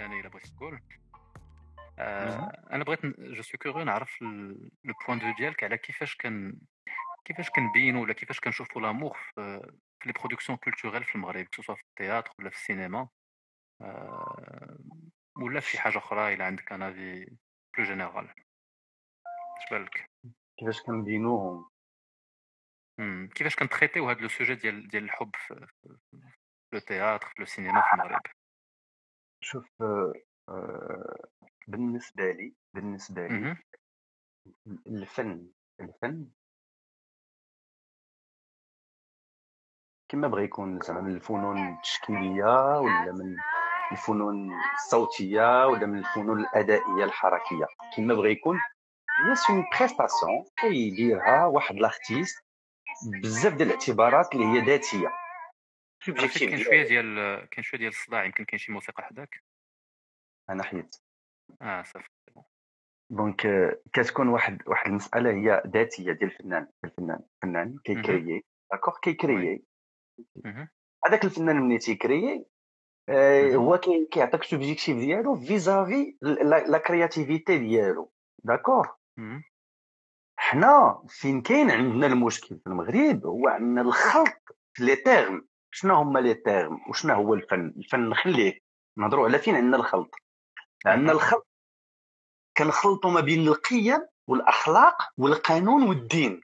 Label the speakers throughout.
Speaker 1: ثاني الا بغيت تقول آه أنا بغيت je suis curieux نعرف le point de vue ديالك على كيفاش كان كيفاش كنبينوا ولا كيفاش كنشوفوا l'amour في في les productions culturelles في المغرب سواء في ال théâtre ولا في السينما ولا في شي حاجة أخرى الا عندك un avis plus général اش بالك
Speaker 2: كيفاش كنبينوهم
Speaker 1: كيفاش كنتريتيو هاد le sujet ديال ديال الحب في, le théâtre في le cinéma في المغرب
Speaker 2: شوف آه، بالنسبة لي بالنسبة لي الفن الفن كما بغى يكون زعما من الفنون التشكيلية ولا من الفنون الصوتية ولا من الفنون الأدائية الحركية. كما بغى يكون هي c'est une prestation كيديرها واحد l'artiste بزاف ديال الاعتبارات اللي هي
Speaker 1: كاين شوية ديال كاين شوية ديال الصداع يمكن كاين شي موسيقى حداك
Speaker 2: أنا حيت
Speaker 1: آه صافي
Speaker 2: donc كتكون واحد واحد المساله هي ذاتيه ديال الفنان الفنان الفنان كيكريي d'accord كيكريي هذاك الفنان ملي تيكريي هو كيعطيك subjectif ديالو vis-à-vis la créativité ديالو d'accord حنا فين كاين عندنا المشكل في المغرب هو عندنا الخلط في les termes شنو هما les termes وشنو هو الفن؟ الفن نخليه نهضروا على فين عندنا الخلط. عندنا الخلط كنخلطوا ما بين القيم والأخلاق والقانون والدين.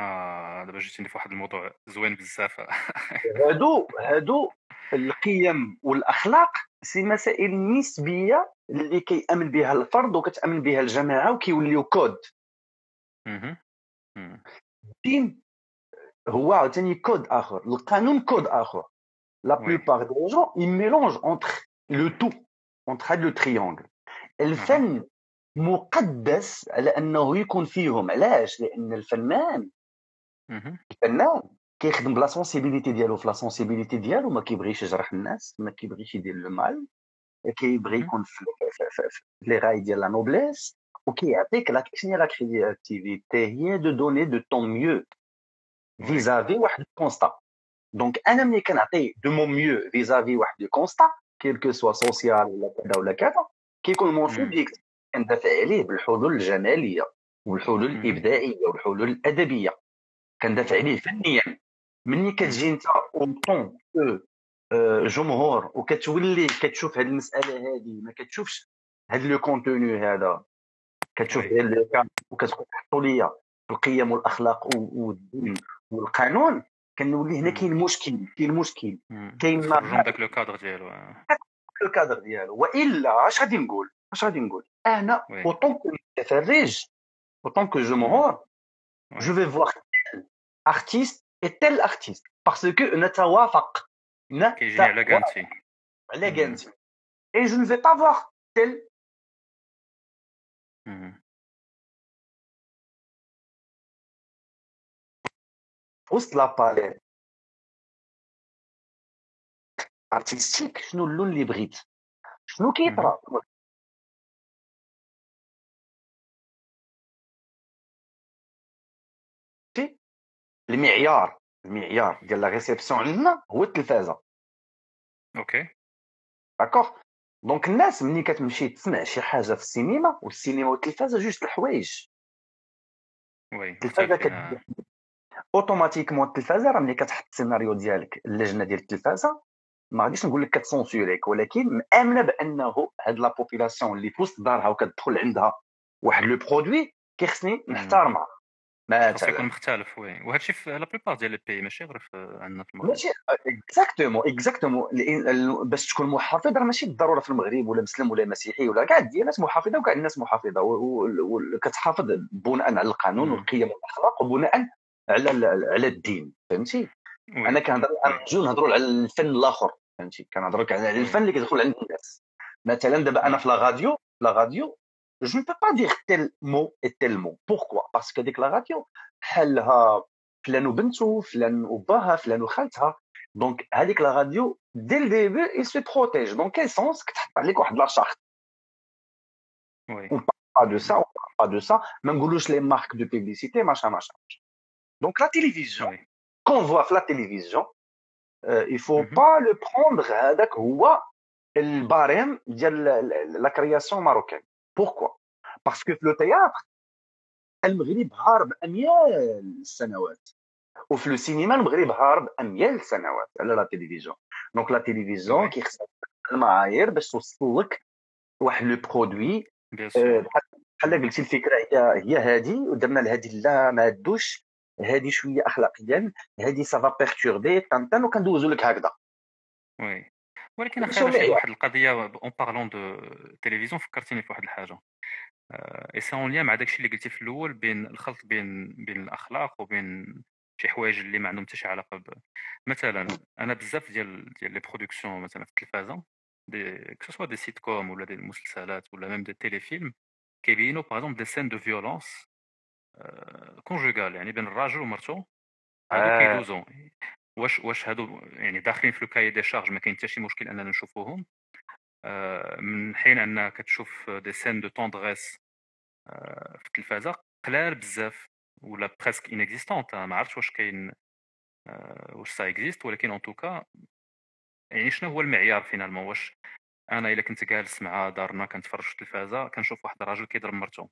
Speaker 1: آه دابا جيتيني في واحد الموضوع زوين بزاف.
Speaker 2: هادو هادو القيم والأخلاق c'est مسائل نسبية اللي كيأمن بها الفرد وكتأمن بها الجماعة وكيوليو كود. الدين هو عاوتاني كود اخر القانون كود اخر la plupart des gens ils mélangent entre le tout entre هاد le triangle الفن مقدس على انه يكون فيهم علاش لأن الفنان الفنان كيخدم ب la sensibilité ديالو في la sensibilité ديالو ما كيبغيش يجرح الناس ما كيبغيش يدير le mal كيبغي يكون في les rails ديال la noblesse وكيعطيك لا شنو هي la créativité هي de donner de ton mieux vis-à-vis واحد ال constat donc أنا ملي كنعطي de mon mieux vis-à-vis واحد ال constat quel que soit social ولا كذا ولا كذا كيكون mon sujet كندافع عليه بالحلول الجماليه والحلول الابداعيه والحلول الادبيه كندافع عليه فنيا ملي كتجي انت en جمهور وكتولي كتشوف هذه المساله هذه ما كتشوفش هذا le contenu هذا كتشوف غير وكتقول حطوا لي القيم والاخلاق والدين والقانون كنولي هنا كاين مشكل كاين مشكل كاين
Speaker 1: ما داك le cadre ديالو
Speaker 2: le cadre ديالو. وإلا اش غادي نقول؟ اش غادي نقول؟ أنا en tant que متفرج en tant que جمهور جو في فوار ارتيست اي تيل ارتيست باسكو نتوافق
Speaker 1: كيجيني على كانتي
Speaker 2: على كانتي اي جو ne vais pas voir وسط لاباليت. ارتستيك شنو اللون اللي بغيت؟ شنو كيطرا المعيار المعيار ديال la réception عندنا هو التلفازة.
Speaker 1: OK.
Speaker 2: d'accord؟ donc الناس ملي كتمشي تسمع شي حاجة في السينما والسينما والتلفازة جوج الحوايج.
Speaker 1: oui
Speaker 2: التلفازة كت... automatiquement التلفازة راه ملي كتحط السيناريو ديالك اللجنه ديال التلفازة ما غاديش نقول لك كت censure يك ولكن مآمنة بأنه هاد la population اللي في وسط دارها وكتدخل عندها واحد le produit كيخصني نحترمها
Speaker 1: مثلا يكون مختلف oui. وهذا الشيء في la plupart ديال les pays ماشي غير عندنا في المغرب.
Speaker 2: ماشي exactement exactement باش تكون محافظ راه ماشي بالضرورة في المغرب ولا مسلم ولا مسيحي ولا كاع الديانات محافظة وكاع الناس محافظة وكتحافظ بناء على القانون والقيم والأخلاق وبناء على على الدين فهمتي؟ أنا كنهضر نجيو نهضروا على الفن الآخر فهمتي؟ كنهضروا على الفن اللي كيدخل عند الناس. مثلا دابا أنا في لا راديو لا راديو je ne peux pas dire tel mot et tel mot. Pourquoi? Parce que dès que la radio, حلها فلان وبنته فلان وباها فلان وخالتها دونك هذيك لا راديو دي الديبي il se protège. Dans quel sens? كتحط عليك واحد لا شارت
Speaker 1: وي
Speaker 2: on parle pas de ça on parle pas de ça. ما نقولوش les marques de publicité machin machin. Donc la télévision qu'on voit في la télévision euh, il faut pas le prendre هذاك هو ال barème ديال la création marocaine pourquoi parce que في le théâtre المغرب هارب اميال السنوات وفي le cinéma المغرب هارب اميال السنوات على la télévision donc la télévision كيخصها المعايير باش توصل لك واحد le produit آه، بحال قلتي الفكرة هي هي هذه ودرنا لهذه لا ما عدوش هذه شوية اخلاقيا هذه ça va perturber طنطن وكندوزو لك هكذا.
Speaker 1: oui. ولكن أخي واحد القضية en parlant de télévision فكرتيني في واحد الحاجة. et c'est en lien مع داكشي اللي قلتي في الأول بين الخلط بين بين الأخلاق وبين شي حوايج اللي ما عندهم حتى شي علاقة ب... مثلا أنا بزاف ديال ديال les productions مثلا في التلفازة que ce soit des sitcoms ولا des مسلسلات ولا même des téléfilms كيبينوا par des scènes de violence conjugale يعني بين الراجل ومرته. هادو آه. كيدوزو واش واش هادو يعني داخلين في ال cahier des charges ما كاين حتى شي مشكل أننا نشوفوهم. آه، من حين أن كتشوف des scènes de tendresse في التلفازة قلال بزاف ولا presque inexistantes ما عرفتش واش كاين آه، واش ça existe ولكن en tout cas يعني شنو هو المعيار finalement واش أنا إلا كنت جالس مع دارنا كنتفرج في التلفازة كنشوف واحد الراجل كيضرب مرته.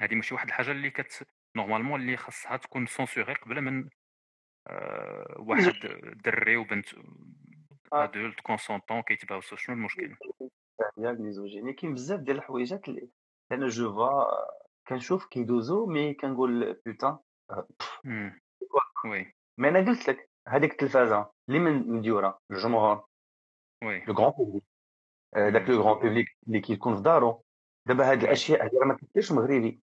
Speaker 1: هذه ماشي واحد الحاجة اللي كت normalement اللي خاصها تكون censurée قبل من آه، واحد دري وبنت adultes consentants كيتباوسوا شنو المشكل
Speaker 2: هي ال misogynie كاين بزاف ديال الحويجات اللي أنا je vois كنشوف كيدوزو mais كنقول putain
Speaker 1: oui
Speaker 2: mais أنا قلت لك هذيك التلفازه اللي من مديوره الجمهور
Speaker 1: oui
Speaker 2: le grand public داك le grand public اللي كيكون في دارو دابا هاد الاشياء هذه راه ما كاينش مغربي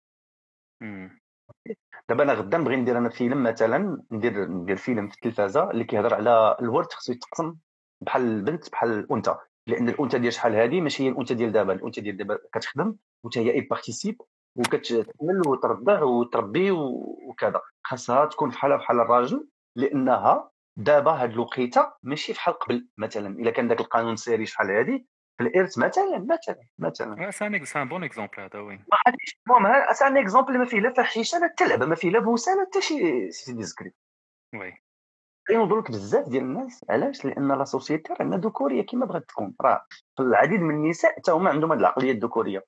Speaker 2: دابا أنا غدا نبغي ندير أنا فيلم مثلا ندير ندير فيلم في التلفازة اللي كيهضر على الورث خصو يتقسم بحال البنت بحال الأنثى. لأن الأنثى ديال شحال هذه ماشي هي الأنثى ديال دابا الأنثى ديال دابا كتخدم وحتى هي elle participe وكتعمل وترضع وتربي وكذا. خاصها تكون بحالها بحال الراجل لأنها دابا هاد الوقيتة ماشي بحال قبل مثلا. إلا كان داك القانون الساري شحال هادي في الإرث مثلا مثلا مثلا.
Speaker 1: سان سان بون اكزومبل هذا وين
Speaker 2: ما عادش المهم سان اكزومبل ما فيه لا فحيشة لا تلعب ما فيه لا بوسة لا حتى شي شي ديسكري
Speaker 1: وي
Speaker 2: كينوضوا لك بزاف ديال الناس. علاش؟ لأن لا سوسيتي رانا ذكورية كما بغات تكون. راه العديد من النساء حتى هما عندهم هذه العقلية الذكورية.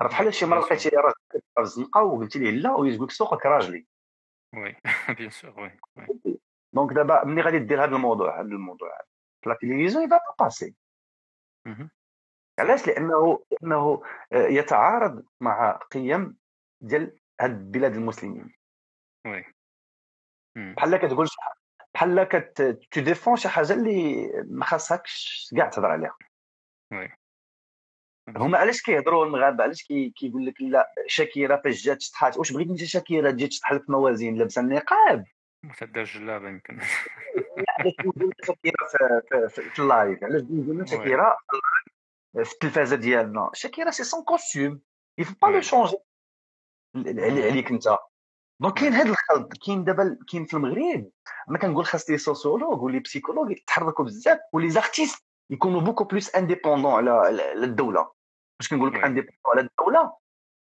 Speaker 2: راه بحال شي مرة لقيتي راجل في الزنقه وقلتي ليه لا ويقول لك سوقك راجلي
Speaker 1: oui bien sûr oui
Speaker 2: donc دابا ملي غادي دير هذا الموضوع هذا الموضوع. هذا في la télévision يبقى passer علاش؟ لأنه لأنه آه، يتعارض مع قيم ديال هاد البلاد المسلمين.
Speaker 1: oui.
Speaker 2: بحال كتقول بحال كت défend شي حاجة اللي ما خاصكش كاع تهضر عليها.
Speaker 1: oui.
Speaker 2: هما علاش كيهضروا المغاربه علاش كي كيقول لك لا شاكيرا فاش جات شطحات واش بغيت انت شاكيرا تجي تشطح لك موازين؟ لابسة النقاب.
Speaker 1: ما تدير جلابة يمكن.
Speaker 2: شاكيرا في, في, في ال live. علاش بغيت شاكيرا في التلفازه ديالنا شاكيرا c'est son costume il faut pas le changer عليك انت donc كاين هذا الخلط كاين دابا كاين في المغرب أنا كنقول خاص les sociologues و les psychologues يتحركوا بزاف و les artistes يكونوا beaucoup plus indépendants على الدولة باش كنقول لك indépendants على الدولة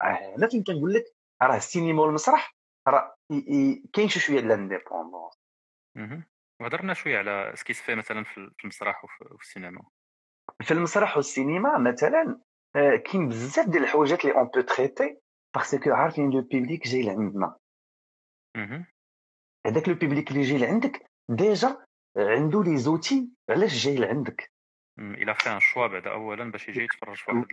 Speaker 2: هنا فين كنقول لك راه السينما والمسرح راه كاين شي شوية ديال ال indépendance
Speaker 1: وهضرنا شوية على ce qui في مثلا في المسرح وفي السينما
Speaker 2: في المسرح والسينما مثلا كاين بزاف ديال الحوايجات اللي on peut traiter parce que عارفين le public جاي لعندنا. هذاك le public اللي جاي لعندك déjà عنده les outils علاش جاي لعندك؟
Speaker 1: il a fait un choix بعدا اولا باش يجي يتفرج في واحد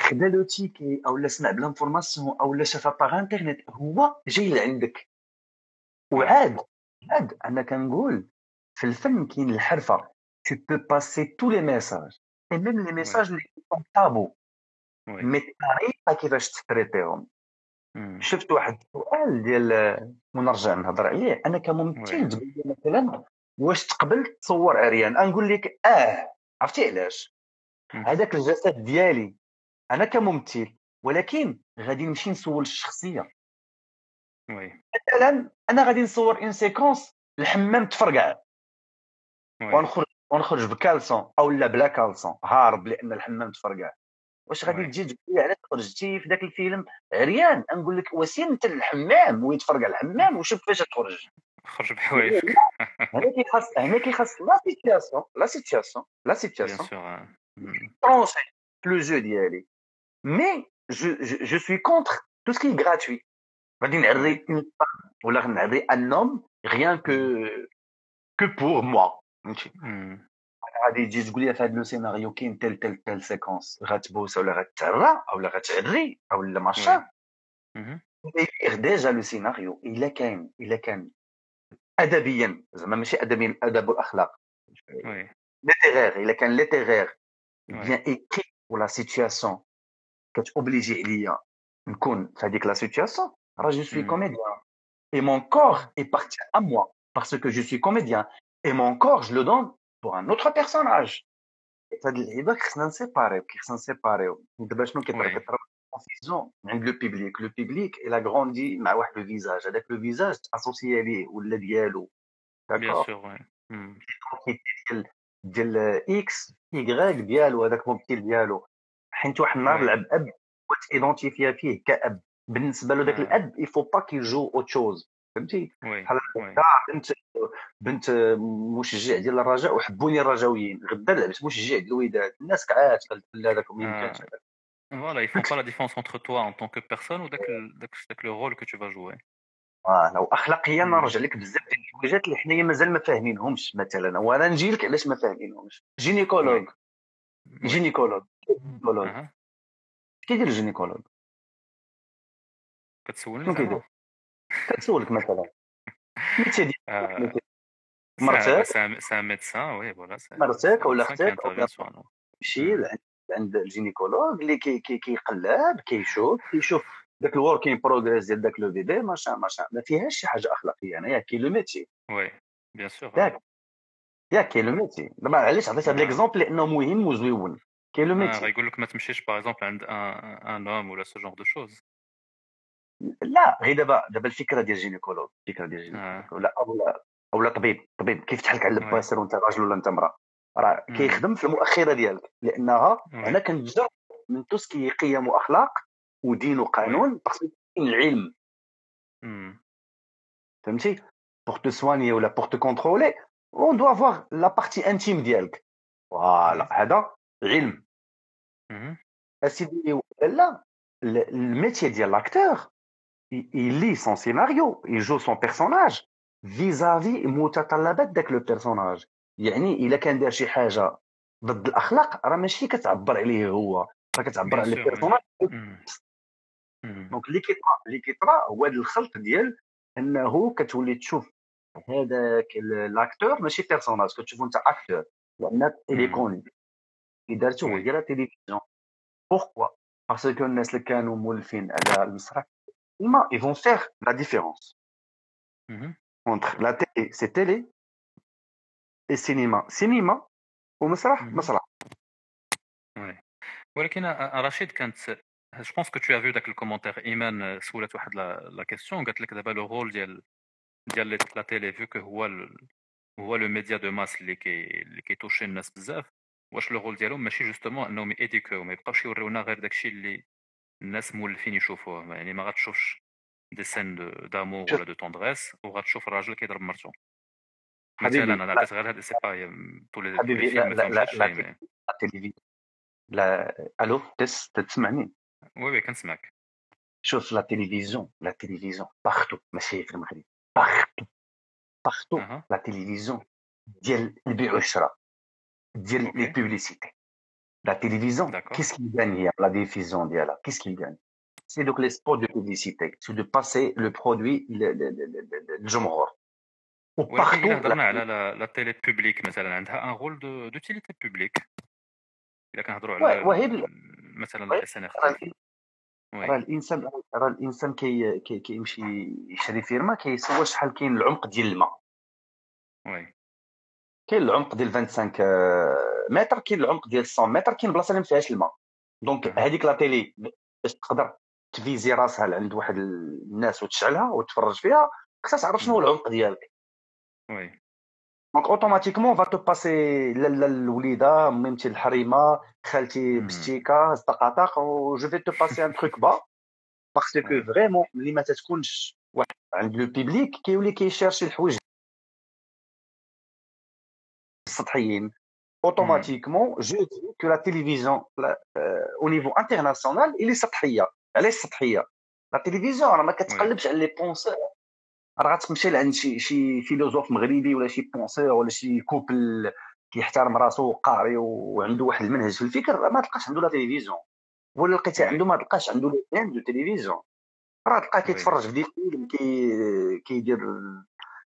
Speaker 2: خدا le ticket أو لا سمع ب l'information أو لا شافها par internet هو جاي لعندك. وعاد عاد أنا كنقول في الفن كاين الحرفة. Tu peux passer tous les messages. Et même les messages اللي sont tabous mais الطريقة كيفاش تـ traiter يهم شفت واحد السؤال ديال ونرجع نهضر عليه. أنا كممثل تبين مثلا واش تقبل تصور عريان نقول لك آه. عرفتي علاش؟ هذاك الجسد ديالي. أنا كممثل. ولكن غادي نمشي نسول الشخصية.
Speaker 1: oui
Speaker 2: مثلا أنا غادي نصور une séquence الحمام تفرقع. ونخرج ونخرج بكالسون أو لا بلا كالسون هارب لأن الحمام تفرقع. واش غادي تجي تقول لي علاش خرجتي في ذاك الفيلم عريان؟ نقول لك وا سير انت للحمام ويتفرقع الحمام وشوف فاش تخرج.
Speaker 1: خرج بحوايجك.
Speaker 2: هنا كيخاص هنا كيخاص la situation la
Speaker 1: situation
Speaker 2: la
Speaker 1: situation. trancher le
Speaker 2: jeu ديالي mais je je suis contre tout ce qui est gratuit غادي نعري ولا غنعري un homme rien que que pour moi فهمتي
Speaker 1: Mm.
Speaker 2: غادي تجي تقول لي في هذا le scénario كاين telle telle telle séquence غتبوس ولا غتعرى ولا غتعري ولا ما شاء
Speaker 1: Mhm.
Speaker 2: داير déjà le scénario الا كان الا كان ادبيا زعما ماشي ادبيا الادب والاخلاق
Speaker 1: Oui.
Speaker 2: littéraire الا كان littéraire
Speaker 1: Ouais.
Speaker 2: bien écrit و la situation كت obliger عليا نكون في هذيك la situation راه je suis
Speaker 1: Mm.
Speaker 2: comédien et mon corps appartient à moi parce que je suis comédien. Et mon corps je le donne pour un autre personnage فهاد اللعيبه خصنا ن séparer يو خصنا ن séparer يو دابا شنو كيطرا
Speaker 1: Oui.
Speaker 2: كيطرا كونفيزيون عند لو بيبليك لو بيبليك إلى غروندي مع واحد لو فيزاج هذاك لو فيزاج اسوسيي ليه ولا ديالو
Speaker 1: Bien
Speaker 2: داكور
Speaker 1: sûr, ouais. Mm.
Speaker 2: ديال ديال إكس يغريك ديالو هذاك موبتيل ديالو حيت واحد النهار
Speaker 1: وي.
Speaker 2: لعب اب وتيدونتيفيا فيه كاب بالنسبة له ذاك
Speaker 1: آه.
Speaker 2: الاب يفو با كيجو اوت شوز فهمتي. بحال. غدا بنت مشجع ديال الرجاء وحبوني الرجاويين غدا لعبت مشجع ديال الوداد الناس كعات لا هذاك ما
Speaker 1: آه.
Speaker 2: يمكنش هذاك.
Speaker 1: Voilà, ils font pas la différence entre toi en tant que personne ou avec, le rôle que tu vas jouer.
Speaker 2: آه لو اخلاقيا
Speaker 1: مم.
Speaker 2: نرجع لك بزاف ديال الحوايجات اللي حنايا مازال ما فاهمينهمش مثلا وأنا نجي لك علاش ما فاهمينهمش gynécologue. gynécologue
Speaker 1: gynécologue.
Speaker 2: كيدير ال
Speaker 1: gynécologue
Speaker 2: كتسولني كيدير؟ كتسولك مثلا métier
Speaker 1: آه،
Speaker 2: مرتك
Speaker 1: oui, voilà. c'est-
Speaker 2: مرتك ولا
Speaker 1: أختك
Speaker 2: ولا
Speaker 1: مم.
Speaker 2: عند ال gynécologue اللي كي كي كيقلب كيشوف كيشوف داك الوركين progrès ديال داك le bébé ماشا ماشا ما فيهاش شي حاجة أخلاقية أنا ياك كاين le métier
Speaker 1: Oui, bien sûr.
Speaker 2: ياك ياك كاين le métier دابا علاش عطيت هذا
Speaker 1: آه.
Speaker 2: l'exemple لأنه مهم وزويون كاين le
Speaker 1: Ah,
Speaker 2: métier
Speaker 1: غيقول لك ما تمشيش par exemple عند un homme ou là, ce genre de choses.
Speaker 2: لا غير دابا دابا الفكرة ديال ال gynécologue الفكرة ديال
Speaker 1: آه.
Speaker 2: ولا اولا اولا طبيب طبيب كيفتح لك على. الباسر وانت راجل ولا انت امرأة راه. كيخدم في المؤخرة ديالك
Speaker 1: لأنها.
Speaker 2: أنا كنتجر من توسكي قيم وأخلاق ودين وقانون باسكو العلم. فهمتي بور تو سواني ولا بور تو كونترولي اون دو افوار لا بارتي انتيم ديالك فوالا هذا علم. اسيدي لا ال- الميتي ديال لاكتور il lit son scénario il joue son personnage vis-à-vis متطلبات داك le personnage يعني الا كان دار شي حاجة ضد الاخلاق راه ماشي كتعبر عليه هو راه كتعبر
Speaker 1: Bien
Speaker 2: على
Speaker 1: sûr,
Speaker 2: ال personnage
Speaker 1: مم. مم.
Speaker 2: donc اللي كيطرا اللي كيطرا هو هذا الخلط ديال انه كتولي تشوف هذاك ال- l'acteur ماشي personnage كتشوفو انت acteur لأن الي
Speaker 1: مم.
Speaker 2: كوني اللي دارتو هو
Speaker 1: oui.
Speaker 2: ديال التلفزيون pourquoi parce que الناس اللي كانوا مولفين على المسرح ما ils vont faire la différence
Speaker 1: مهم.
Speaker 2: entre la télé c'est télé et cinéma cinéma ومسرح
Speaker 1: مهم.
Speaker 2: مسرح
Speaker 1: oui. ولكن آه، رشيد كانت je pense que t'avais dans ال commentaire ايمان آه، سولت واحد la la question قالت لك دابا le rôle ديال ديال la télé vu que هو ال- هو le média de masse اللي كي اللي كي toucher الناس بزاف واش le rôle ديالهم ماشي justement انهم ي éduquer و ما يبقاوش يوريونا غير داكشي اللي الناس مولفين يشوفوه يعني ما غتشوفش des scènes de d'amour
Speaker 2: شوف.
Speaker 1: ولا de tendresse وغتشوف الراجل كيضرب مرتو
Speaker 2: حبيبي،
Speaker 1: مثلا أنا
Speaker 2: لا.
Speaker 1: عطيت غير هاد c'est pas tous les
Speaker 2: حبيبي la
Speaker 1: film ما
Speaker 2: لا
Speaker 1: فهمش
Speaker 2: لا
Speaker 1: هادشي
Speaker 2: لا
Speaker 1: مي-
Speaker 2: la télévision la allô تس تسمعني
Speaker 1: oui oui كنسمعك
Speaker 2: شوف لا تلفزيون la télévision partout ماشي في المغرب partout partout
Speaker 1: أها
Speaker 2: la télévision ديال البيع والشراء ديال
Speaker 1: OK.
Speaker 2: les publicités la télévision
Speaker 1: D'accord.
Speaker 2: qu'est-ce qui rend هي la diffusion ديالها qu'est-ce qui rend c'est donc les spots de publicité c'est de passer le produit للجمهور
Speaker 1: ولكن
Speaker 2: و partout
Speaker 1: الا هضرنا على la, la télé publique مثلا عندها un rôle de d'utilité publique الا كنهضروا على
Speaker 2: واه- وهي بال-
Speaker 1: ال- مثلا
Speaker 2: وهي-
Speaker 1: الاس ان اف
Speaker 2: راه
Speaker 1: oui
Speaker 2: راه الانسان راه الانسان كي كي- كيمشي يشري فيرما كيسول شحال كاين العمق ديال الماء
Speaker 1: oui
Speaker 2: كاين العمق ديال 25 متر كاين العمق ديال 100 متر كاين بلاصة اللي ما فيهاش الماء
Speaker 1: donc.
Speaker 2: هذيك la télé باش تقدر ت viser راسها لعند واحد الناس وتشعلها وتفرج فيها خصها تعرف شنو هو العمق ديالك
Speaker 1: oui
Speaker 2: donc automatiquement va te passer لالا الوليدة ميمتي الحريمة خالتي. بستيكا طقاطق و je vais te passer un truc bas parce
Speaker 1: que.
Speaker 2: vraiment ملي ما تتكونش واحد عند le public كيولي كي chercher الحوايج سطحيين automatiquement je dis que la télévision au niveau international اللي سطحيه علاش سطحيه la télévision راه ما كتقلبش على les penseurs راه غتمشي لعند شي شي philosophe مغربي ولا شي penseur ولا شي couple كيحترم راسو قاري وعنده واحد المنهج في الفكر ما تلقاش عنده la télévision ولا لقيتي عنده ما تلقاش عنده le de télévision راه تلقاه كيتفرج في des films كي كيدير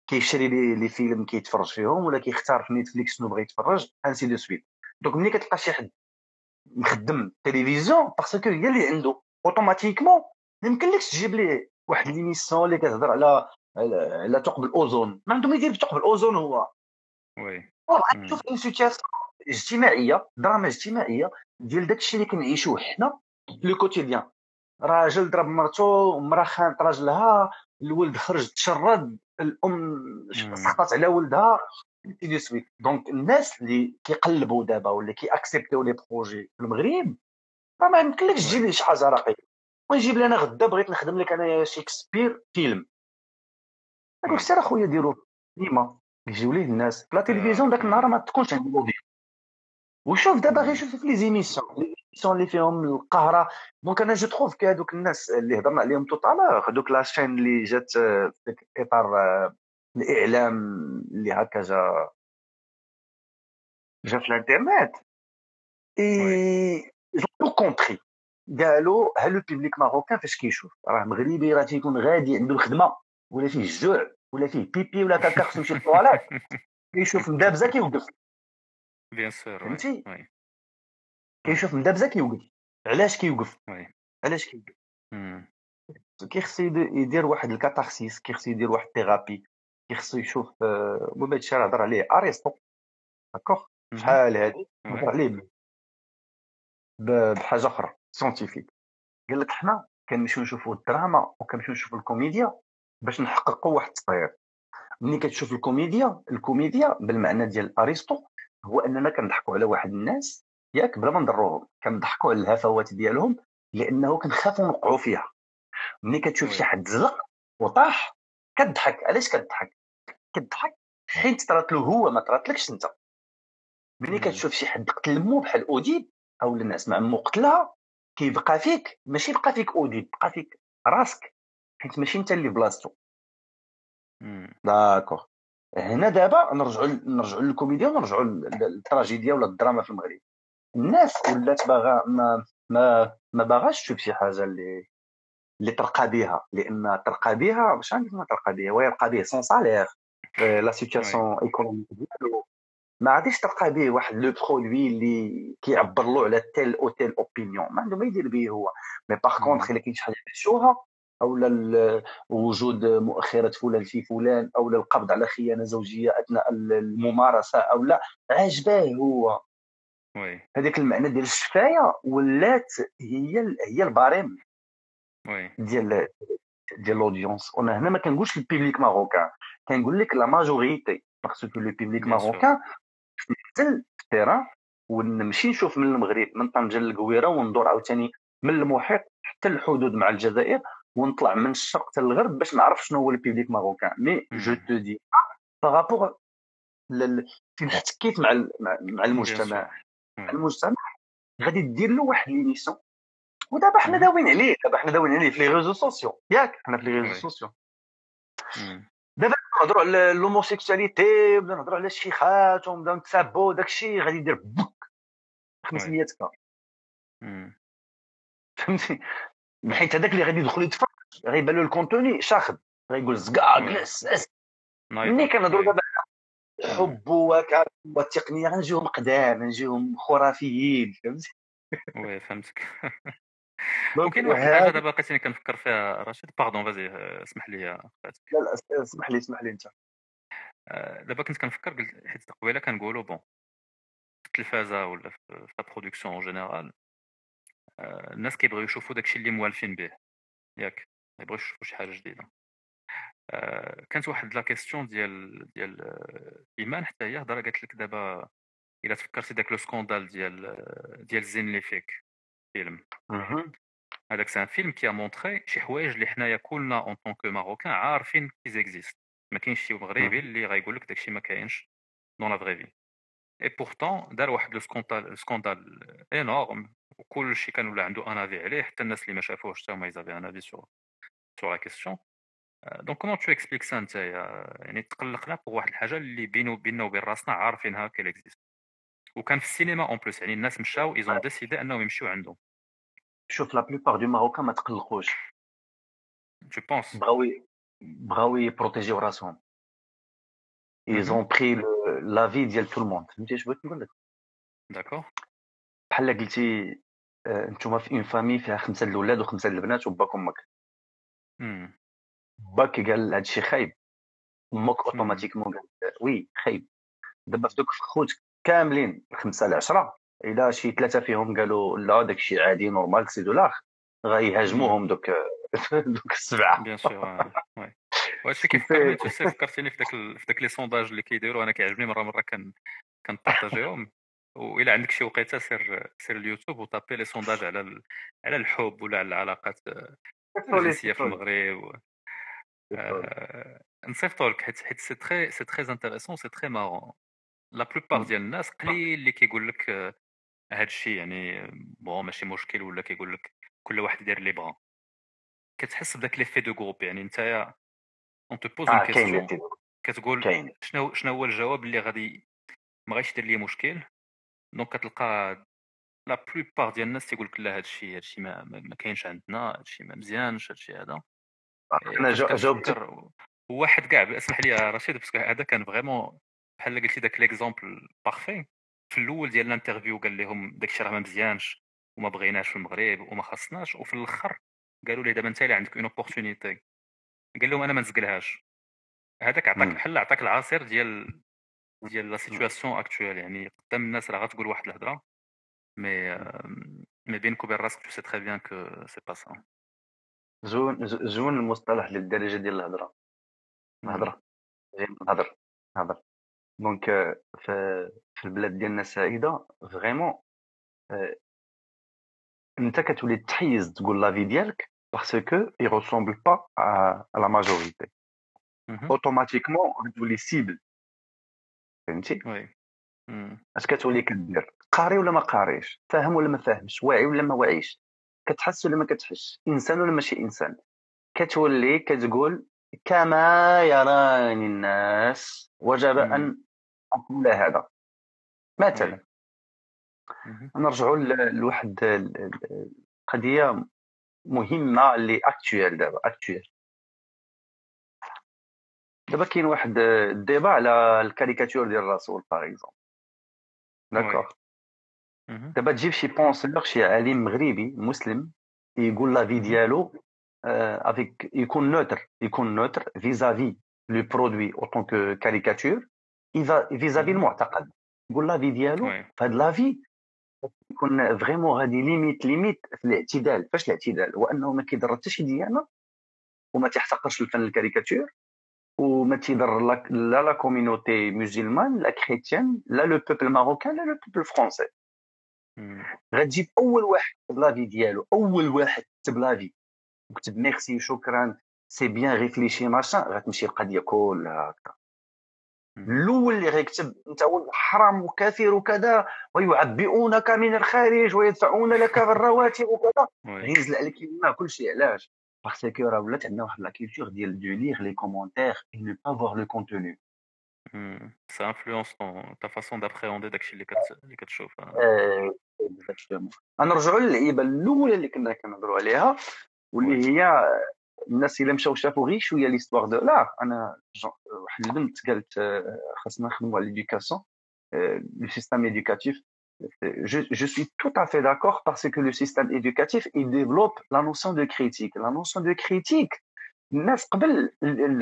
Speaker 2: كيشري les les films كيتفرج فيهم ولا كيختار في نيتفليكس شنو بغى يتفرج ainsi de suite. donc ملي كتلقى شي حد مخدم télévision parce que هي اللي عنده automatiquement ما يمكنلكش تجيب ليه واحد l'émission اللي كتهضر على على ثقب الأوزون. ما عنده ما يدير بثقب الأوزون هو.
Speaker 1: oui.
Speaker 2: شوف une situation اجتماعية دراما اجتماعية ديال داكشي اللي كنعيشوه حنا le quotidien. راجل ضرب مرتو مرا خانت راجلها الولد خرج تشرد. الأم سقطت على ولدها de suite donc الناس اللي كيقلبوا دابا ولا كي accepter و les projets في المغرب راه ما يمكنلكش تجيب لي شي حاجة راقيه ونجيب لي أنا غدا بغيت نخدم لك انايا شكسبير فيلم نقول سير أخويا ديرو ديما يجيو ليه الناس. في la télévision داك النهار ما تكونش عندي وشوف دابا غير شوف في les émissions. les émissions اللي فيهم القهره donc أنا je trouve que هذوك الناس اللي هضرنا عليهم tout donc la chaîne اللي جات في إطار الإعلام اللي هكا جا جا في الإنترنت. et je contredis قالوا ها le public marocain فاش كيشوف؟ راه مغربي راه تيكون غادي عنده الخدمة. ولا فيه الجوع ولا فيه pipi ولا caca خصو يمشي للطواليت كيشوف مدابزة كيوقف.
Speaker 1: bien sûr
Speaker 2: فهمتي؟ كيشوف مدابزه كيوقف علاش كيوقف؟ علاش كيوقف؟ كيخصو يدير واحد ال catharsis كيخصو يدير واحد ال thérapie كيخصو يشوف المهم هادشي راه هضر عليه ارسطو d'accord؟ شحال هادي؟ هضر عليه بحاجة أخرى scientifique قال لك حنا كنمشيو نشوفوا الدراما وكنمشيو نشوفوا الكوميديا باش نحققوا واحد التطوير ملي كتشوف الكوميديا الكوميديا بالمعنى ديال ارسطو هو أننا كنضحكوا على واحد الناس ياك بلا ما نضروهم كنضحكوا على الهفوات ديالهم لأنه كنخافوا نوقعوا فيها. ملي كتشوف شي حد زلق وطاح كتضحك. علاش كتضحك؟ كتضحك حيت طرات له هو ما طراتلكش أنت. ملي كتشوف شي حد قتل مو بحال أوديب أو الناس مع مو قتلها كيبقى فيك ماشي بقى فيك أوديب بقى فيك راسك حيت ماشي أنت اللي بلاصتو. d'accord هنا دابا نرجعوا نرجعوا للكوميديا ونرجعوا للتراجيديا ولا الدراما في المغرب. الناس ولات باغا ما ما ما باغاش تشوف شي حاجة اللي اللي ترقى بها لأن ترقى بها واش عندك ما ترقى بها ويرقى به son salaire la situation économique ديالو ما غاديش تلقى به واحد le produit اللي كيعبر له على telle ou telle opinion ما عنده ما يدير به هو. mais par contre إلا كاين شي حاجة كتشوفها أو وجود مؤخرات فلان في فلان أو القبض على خيانة زوجية أثناء الممارسة أو لا عجباه هو.
Speaker 1: oui.
Speaker 2: هذاك المعنى ديال الشفاية ولات هي هي ال
Speaker 1: barème
Speaker 2: ديال ديال l'audience وأنا هنا ما كنقولش ال public marocain كنقول لك la majorité parce que le public marocain. نزل في ال terrain ونمشي نشوف من المغرب من طنجة للقويرة وندور عاوتاني من المحيط حتى الحدود مع الجزائر. ونطلع من الشرق حتى الغرب باش نعرف شنو هو ال public marocain. mais je te dis par rapport فين احتكيت مع مع المجتمع. مع المجتمع غادي دير له واحد l'émission. ودابا حنا داويين عليه دابا حنا داويين عليه في les réseaux sociaux ياك حنا في les réseaux sociaux دابا نهضروا على l'homosexualité ولا نهضروا على الشيخات ونبداو نتسابوا داكشي غادي يدير بوك 500 K فهمتي؟ حيت هذاك اللي غادي يدخل يتفرج غيبان له ال contenu شاخد. غيقول زكا جلس ملي كنهضروا دابا حب والتقنيه غنجيهم قدام غنجيهم خرافيين فهمتي؟
Speaker 1: oui فهمتك. وكاين واحد الحاجة دابا بقيتني كنفكر فيها رشيد. pardon vas-y اسمح لي
Speaker 2: لا لا اسمح لي اسمح لي أنت.
Speaker 1: آه، دابا كنت كنفكر قلت حيت قبيلة كنقولوا bon في التلفازة ولا في la production en général الناس كيبغيو يشوفوا داكشي اللي موالفين به ياك ما يبغيوش يشوفوا شي حاجة جديدة. آه، كانت واحد la question ديال ديال آه، إيمان حتى هي هضرة قالت لك دابا إلا تفكرتي داك le scandale ديال ديال زين لي فيك فيلم هذاك c'est un film qui montrait شي حوايج اللي حنايا كلنا en tant que marocain عارفين qu'ils existent ما كاينش شي مغربي اللي غايقول لك داكشي ما كاينش dans la vraie vie et pourtant دار واحد le scandale scandale énorme وكلشي كان ولا عنده un avis عليه حتى الناس اللي ما شافوهش حتى هما ils avaient un avis sur sur la question donc comment tu expliques ça نتايا يعني تقلقنا pour واحد الحاجة اللي بينو بيننا وبين راسنا عارفينها qu'elle existe وكان في السينما en plus يعني الناس مشاو ils ont décidé انهم يمشيو عندهم.
Speaker 2: شوف la plupart de marocains ما تقلقوش.
Speaker 1: je pense
Speaker 2: بغاو بغاو يبروتيجيو راسهم ils ont pris l'avis ديال tout le monde. فهمتي اش بغيت نقول لك
Speaker 1: d'accord
Speaker 2: بحال قلتي أنتم في une famille فيها خمسة الاولاد وخمسة البنات وباك أمك باك قال هذا الشيء خايب أمك automatiquement قال oui خايب. دابا في دوك خوت كاملين خمسة لعشرة. إلا شي ثلاثة فيهم قالوا لا داك الشيء عادي normal c'est de l'art. غيهاجموهم دوك دوك السبعة.
Speaker 1: bien sûr oui. وهادشي تسي فكرتيني في داك في داك les sondages اللي كيديروا أنا كيعجبني مرة مرة كان كنبارطاجيهم وإلا عندك شي وقيته سير سير اليوتيوب وطابي les sondages على على الحب ولا على العلاقات الجنسية في المغرب آه، نصيفطو لك حيت حيت c'est très c'est très intéressant c'est très marrant la plupart ديال الناس قليل اللي كيقول لك هذا الشيء يعني bon ماشي مشكل ولا كيقول لك كل واحد يدير اللي بغا. كتحس بداك l'effet de groupe يعني نتايا on te pose question كتقول شنو شنو هو الجواب اللي غادي ما غاديش يدير لي مشكل؟ donc كتلقى la plupart ديال الناس تيقول لك لا هذا الشيء هذا الشيء ما, ما كاينش عندنا هذا الشيء ما مزيانش هذا. الشيء هذا
Speaker 2: أنا جاوبت
Speaker 1: واحد كاع اسمح لي رشيد parce que هذا كان vraiment بحال قلتي داك l'exemple parfait في الأول ديال ال interview قال لهم داك الشيء راه ما مزيانش وما بغيناش في المغرب وما خصناش وفي الآخر قالوا لي دابا أنت اللي عندك une opportunité قال لهم أنا ما نزقلهاش. هذاك عطاك بحال عطاك العصير ديال ديال لا سيتوياسيون اكطويل يعني قدام الناس راه غتقول واحد الهضره مي مي بينك وبين راسك تو سي تري بيان كو سي با سا
Speaker 2: زون زون المصطلح للدرجه ديال الهضره الهضره نهضر نهضر دونك في في البلاد ديالنا السعيده فريمون انت كتولي تحيز تقول لافي ديالك باسكو اي ريسومبل با à la majorité. automatiquement غتولي cible فهمتي؟
Speaker 1: oui.
Speaker 2: اش كتولي كدير؟ قاري ولا ما قاريش؟ فاهم ولا ما فاهمش؟ واعي ولا ما واعيش؟ كتحس ولا ما كتحسش؟ إنسان ولا ماشي إنسان؟ كتولي كتقول كما يراني الناس وجب أن أقول هذا. مثلا. نرجعوا لواحد القضية مهمة اللي actuelle دابا actuelle دابا كاين واحد ال débat على الكاريكاتور ديال الرسول par exemple d'accord دابا تجيب شي penseur شي عالم مغربي مسلم يقول l'avis ديالو avis كيكون neutre يكون neutre vis-à-vis le produit en tant que caricature vis-à-vis المعتقد. يقول l'avis ديالو في هاد l'avis يكون vraiment غادي limite limite في الاعتدال. فاش الاعتدال؟ هو أنه ما كيضر حتى شي ديانة وما تيحتقرش الفن الكاريكاتور. وما تيضر لا la communauté musulmane لا chrétienne لا le peuple marocain لا le peuple français غتجيب أول واحد l'avis ديالو أول واحد كتب l'avis وكتب ميرسي شكرا c'est bien réfléchi machin غتمشي القضية كلها هكا. الأول اللي غيكتب أنت حرام وكثير وكذا ويعبئونك من الخارج ويدفعون لك الرواتب وكذا. غينزل عليك كل شيء علاش؟ parce que راه ولات عندنا واحد la culture ديال de lire les commentaires et ne pas voir le contenu
Speaker 1: ça influence ta façon d'appréhender داكشي اللي اللي كتشوف
Speaker 2: غنرجعوا للعيبه الاولى اللي كنا كنهضروا عليها واللي هي الناس الا مشاو شافوا غير شوية l'histoire de لا أنا واحد البنت قالت خاصنا نخدموا على l'éducation le système éducatif je, je, suis tout à fait d'accord parce que le système éducatif, il développe la notion de critique. La notion de critique, الناس قبل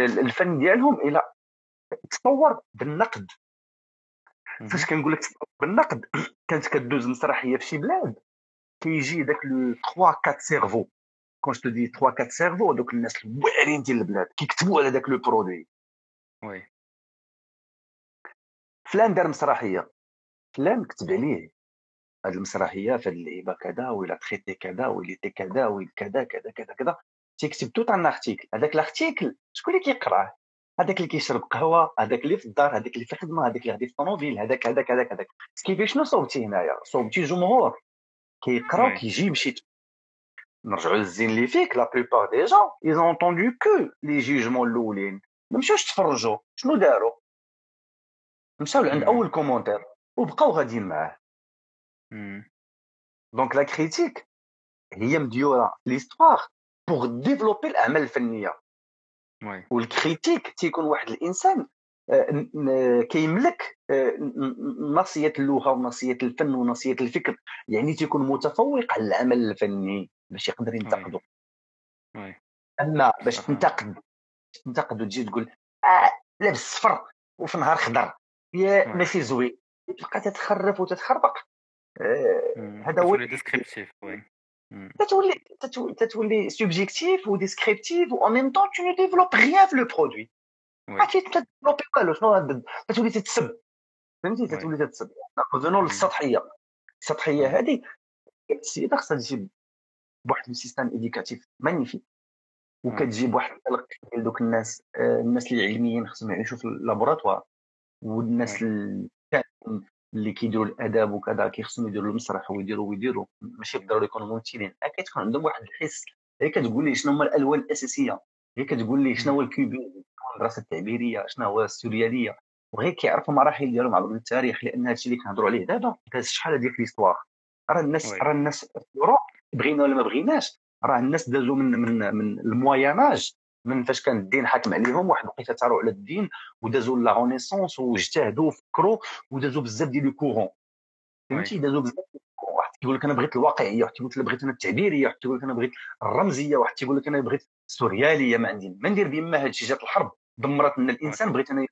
Speaker 2: الفن ديالهم إلى تطور بالنقد فاش كنقول لك بالنقد كانت كدوز مسرحيه في شي بلاد كيجي داك les 3 4 cerveaux quand je dis 3 4 cerveaux دوك الناس الواعرين ديال البلاد كيكتبوا على داك le produit,
Speaker 1: oui
Speaker 2: فلان دار مسرحيه فلان كتب عليه. هاد المسرحية في اللعيبه كذا ولا traité كذا ولا تي كذا ولا كذا كذا كذا كذا تيكتب tout un article هذاك ال article شكون اللي كيقراه؟ هذاك اللي كيشرب قهوة هذاك اللي في الدار هذاك اللي في الخدمه هذاك اللي غادي في الطوموبيل هذاك هذاك هذاك هذاك كيفاش شنو صوبتي هنايا؟ صوبتي جمهور. كيقراو كيجيب شي نرجعوا للزين اللي فيك. la plupart des gens ils ont entendu que les jugements الاولين ما مشاوش تفرجوا شنو داروا؟ مشاو لعند أول commentaire وبقاو غاديين معاه. donc la critique هي مديورة l'histoire pour développer الأعمال الفنية. وال critique تيكون واحد الإنسان آه، كيملك آه، ناصية اللغة وناصية الفن وناصية الفكر. يعني تيكون متفوق على العمل الفني باش يقدر ينتقده. أما باش تنتقد تنتقد وتجي تقول آه لابس صفر وفي نهار خضر. يا ماشي زوين. تبقى تتخرف وتتخربق.
Speaker 1: آه هذا هو descriptif, oui.
Speaker 2: تتولي تتولي subjectif و descriptif و même temps tu ne développes rien في le produit ما ت développer والو شنو تتولي تتسب. فهمتي؟ تتولي تتسب. ناخذ للسطحية. السطحية هذه السيده خصها تجيب بواحد ال système éducatif magnifique وكتجيب واحد القلق ديال دوك الناس آه، الناس اللي علميين خصهم يعيشوا في ال laboratoire. والناس اللي كيديروا الاداب وكذا كيخصهم يديروا المسرح ويديروا ويديروا ماشي بالضروري يكونوا ممثلين. كتكون عندهم واحد الحس. هي كتقول لي شنو هما الألوان الأساسية. هي كتقول لي شنو هو ال copie المدرسة التعبيرية شنو هو السوريالية. وغير كيعرفوا المراحل ديالهم عبر التاريخ لأن هادشي اللي كنهضروا عليه دابا داز شحال هذيك l'histoire راه الناس راه الناس بغينا ولا ما بغيناش راه الناس دازوا من من من ال Moyen Âge من فاش كان الدين حاكم عليهم واحد الوقيته تاروا على الدين ودازوا la Renaissance واجتهدوا وفكروا ودازوا بزاف ديال les courants. فهمتي؟ دازوا بزاف واحد تيقول لك أنا بغيت الواقعية واحد تيقول لك أنا بغيت أنا التعبيرية واحد تيقول لك أنا بغيت الرمزية واحد تيقول لك أنا بغيت السوريالية ما عندي ما ندير بما هادشي جات الحرب دمرت لنا الإنسان بغيت أنا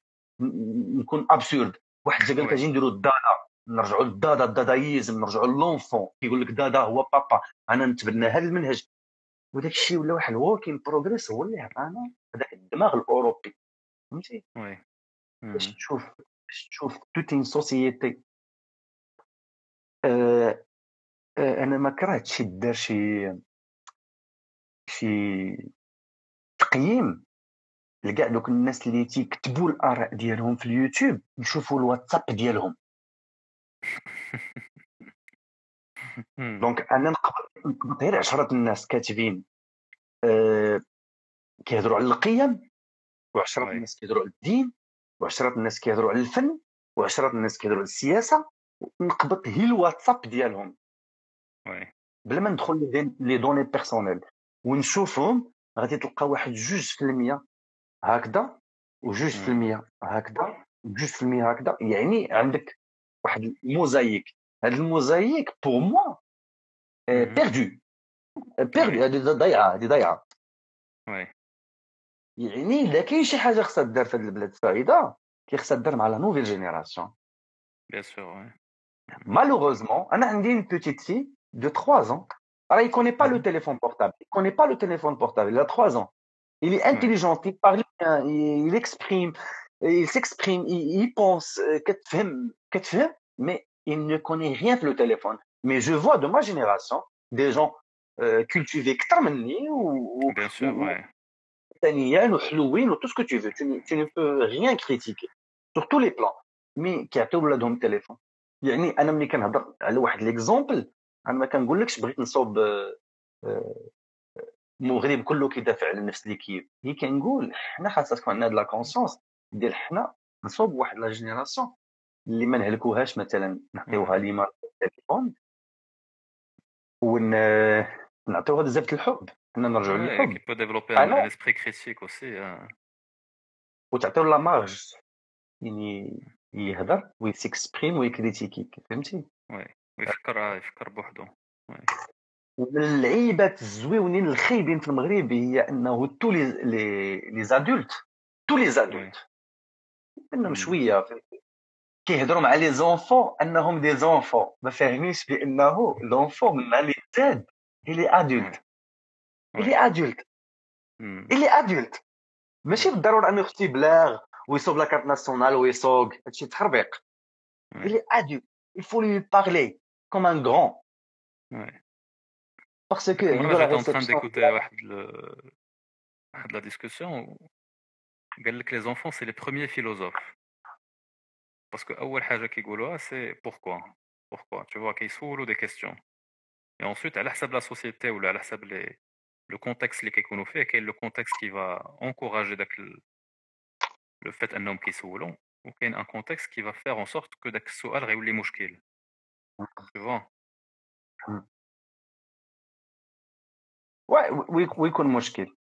Speaker 2: نكون ابسورد واحد قال لك أجي نديروا الدادا نرجعوا للدادا الدادايزم نرجعوا للونفون كيقول لك دادا هو بابا أنا نتبنى هذا المنهج. وداك الشيء ولا واحد الوركين بروغريس هو اللي عطانا هذاك الدماغ الأوروبي فهمتي؟ وي. باش تشوف باش تشوف toute une société آه آه أنا ما كرهتش دار شي شي تقييم لكاع دوك الناس اللي تيكتبوا الآراء ديالهم في اليوتيوب نشوفوا الواتساب ديالهم. donc أنا نقبض غير عشرة الناس كاتبين آه كيهضروا على القيم وعشرة الناس كيهضروا على الدين وعشرة الناس كيهضروا على الفن وعشرة الناس كيهضروا على السياسة نقبض هي الواتساب ديالهم. بلا ما ندخل les données personnelles ونشوفهم غادي تلقى واحد جوج في المية هكذا وجوج في المية هكذا وجوج في المية هكذا. يعني عندك واحد الموزايك. هذا ال mosaïque pour moi perdu perdu هذه ضيعه هذه ضيعه يعني الا كاين شي حاجة خصها تدار في هذه البلاد السعيده كي خصها تدار مع la nouvelle génération
Speaker 1: bien sûr
Speaker 2: malheureusement أنا عندي une petite fille de 3 ans Alors, il ne connaît pas le téléphone portable. Il ne connaît pas le téléphone portable. Il a 3 ans. Il est intelligent. Il parle bien. Il, il exprime. Il s'exprime. Il, il pense. Mais il ne connaît rien que le téléphone. Mais je vois de ma génération des gens euh, cultivés ou, ou,
Speaker 1: Bien sûr, ou, ouais.
Speaker 2: ou tout ce que tu veux. Tu, tu, ne peux rien critiquer sur tous les plans. Mais qui a tout le don téléphone. يعني انا ملي كنهضر على واحد ليكزومبل انا ما كنقولكش بغيت نصوب المغرب كله كيدافع على نفس ليكيب هي كنقول حنا خاصة تكون عندنا لا كونسيونس ديال حنا نصوب واحد لا جينيراسيون اللي ما نهلكوهاش مثلا نعطيوها ليما التليفون ونعطيوها بزاف الحب. حنا نرجعوا للحب.
Speaker 1: qui développe un esprit critique aussi
Speaker 2: وتعطيو la marge. يعني يهضر وي s'exprime وي critiquer فهمتي؟
Speaker 1: oui ويفكر يفكر بوحدو.
Speaker 2: ومن اللعيبات الزويونين الخايبين في المغرب هي أنه tous les les adultes. tous les adultes. انهم شوية فهمتي؟ كيهضروا مع les enfants أنهم des enfants. ما فاهمينش بأنه l'enfant من اللي زاد. il est adulte il est adulte il est adulte ماشي بالضرورة أنه يختي بلاغ ويصوب la carte nationale ويسوق هادشي تخربيق. il est adulte il faut lui parler comme un grand.
Speaker 1: Ouais.
Speaker 2: parce que
Speaker 1: j'étais en train d'écouter واحد واحد la discussion قال لك les enfants c'est les premiers philosophes. parce que اول حاجة كيقولوها c'est pourquoi pourquoi tu vois كيسولوا des questions et ensuite على حسب la société ولا على حسب لي le contexte اللي كيكونوا فيه كاين le contexte qui va encourager داك le fait انهم كيسولوا وكاين un contexte qui va faire en sorte que داك السؤال غيولي مشكل tu vois?
Speaker 2: ويكون مشكل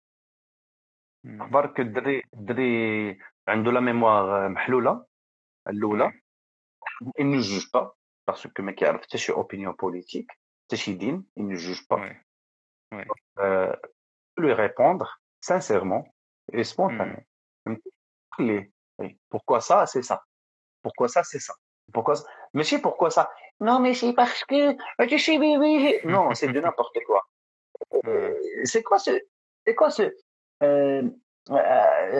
Speaker 2: أخبارك الدري الدري عنده لا ميموار محلوله الاولى il ne juge pas parce que ما كيعرف حتى شي اوبينيون بوليتيك حتى شي دين il ne juge pas
Speaker 1: ouais. Ouais.
Speaker 2: Euh, lui répondre sincèrement et spontanément خليه pourquoi ça c'est ça pourquoi ça c'est ça pourquoi ça ماشي pourquoi ça non mais c'est parce que non c'est de n'importe quoi c'est quoi ce c'est quoi ce euh,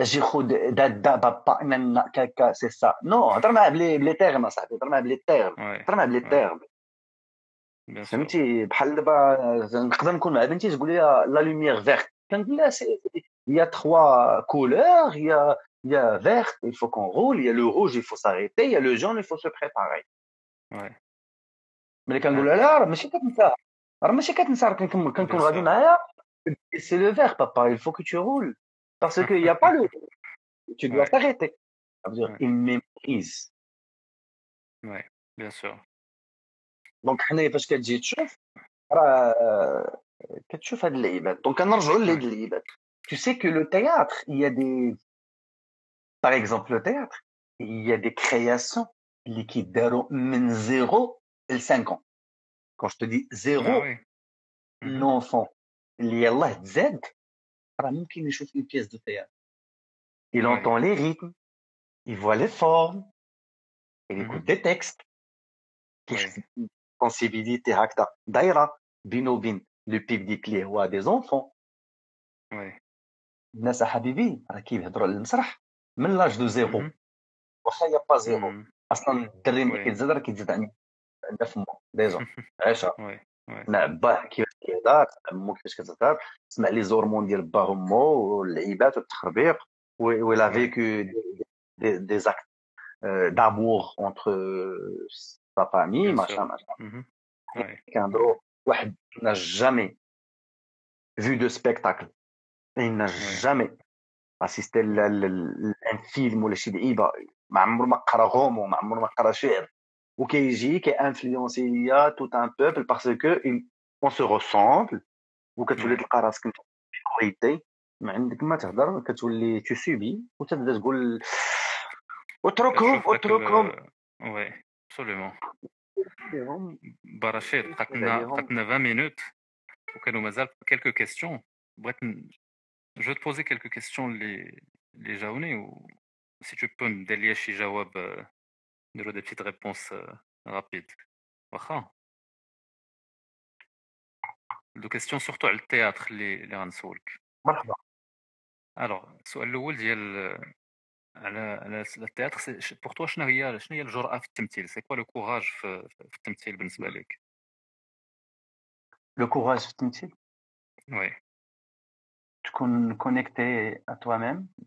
Speaker 2: جيخود دابا با كاكا سي سا نو هضر معاه بلي بلي تيرم اصاحبي هضر معاه بلي تيرم هضر معاه بلي تيرم فهمتي بحال دابا نقدر نكون مع بنتي تقول لي لا لوميير فيرت كنقول لها سي يا تخوا كولور يا y a vert il faut qu'on roule il y a le rouge il faut s'arrêter il y a le jaune il faut se préparer. ملي كنقول لها لا راه ماشي كتنسى راه ماشي كتنسى راه كنكون غادي معايا c'est le vert بابا il faut que tu roules. Parce qu'il n'y a pas le. Tu dois t'arrêter. Ça veut dire
Speaker 1: Ouais.
Speaker 2: il mémorise.
Speaker 1: Ouais, bien sûr.
Speaker 2: donc حنايا فاش كتجي تشوف راه كتشوف هاد اللعيبات دونك كنرجعوا لهاد اللعيبات Tu sais que le théâtre, il y a des. Par exemple, le théâtre, il y a des créations اللي كيداروا من 0 ل 5 ans. Quand je te dis 0,
Speaker 1: Ah oui. Mhm.
Speaker 2: l'enfant اللي يلاه تزاد راه ممكن يشوف une pièce de théâtre. Il
Speaker 1: Ouais.
Speaker 2: entend les rythmes, il voit les formes, il
Speaker 1: Mhm.
Speaker 2: écoute des textes.
Speaker 1: Ouais.
Speaker 2: sensibilité هكذا دايره بينه وبين le public اللي هو des enfants
Speaker 1: Ouais.
Speaker 2: الناس حبيبي راه كيهضروا على المسرح من l'âge de zéro
Speaker 1: Mhm.
Speaker 2: واخا يا با زيرو
Speaker 1: Mhm.
Speaker 2: أصلا الدري ملي
Speaker 1: Oui.
Speaker 2: كيتزاد راه كيتزاد عندنا عندنا فمو déjà عاشا
Speaker 1: Ouais.
Speaker 2: سمع باه كيفاش كيهضر مو كيفاش كتهضر سمع les arguments ديال با ومو واللعيبات والتخربيق
Speaker 1: Ouais.
Speaker 2: vécu des actes d'amour entre sa
Speaker 1: famille
Speaker 2: ماشا. ماشا. كنهضروا واحد vu de spectacle il n'a
Speaker 1: Ouais.
Speaker 2: jamais assisté لأن فيلم ولا شي لعيبه ما عمره ما قرا غومو ما عمره ما قرا شعر وكيجي qui influence ليا tout un peuple parce qu'on se ressemble وكتولي
Speaker 1: Ouais.
Speaker 2: تلقى راسك انت minorité ما عندك ما تهضر كتولي tu subis وتبدا تقول اتركهم
Speaker 1: كتشوف داك
Speaker 2: اتركهم
Speaker 1: ال- Ouais. Absolument.
Speaker 2: هم
Speaker 1: برشيد بقات
Speaker 2: كيف
Speaker 1: لنا
Speaker 2: عليهم
Speaker 1: بقات لنا 20 مينوت وكانوا مازال كيلكو كيستيون بغيت ن... جو تبوزي كيلكو كيستيون اللي اللي جاوني و سي تو بو ندير ليا شي جواب آه، نديرو دي بتيت ريبونس رابيد واخا دو كيستيون سورتو على التياتر اللي اللي غنسولك
Speaker 2: مرحبا
Speaker 1: Alors السؤال الأول ديال آه، على على ال théâtre pour toi شنو هي شنو هي الجرأة في التمثيل c'est quoi le courage في, في التمثيل بالنسبة لك
Speaker 2: le courage في التمثيل
Speaker 1: Oui
Speaker 2: تكون connecté à toi même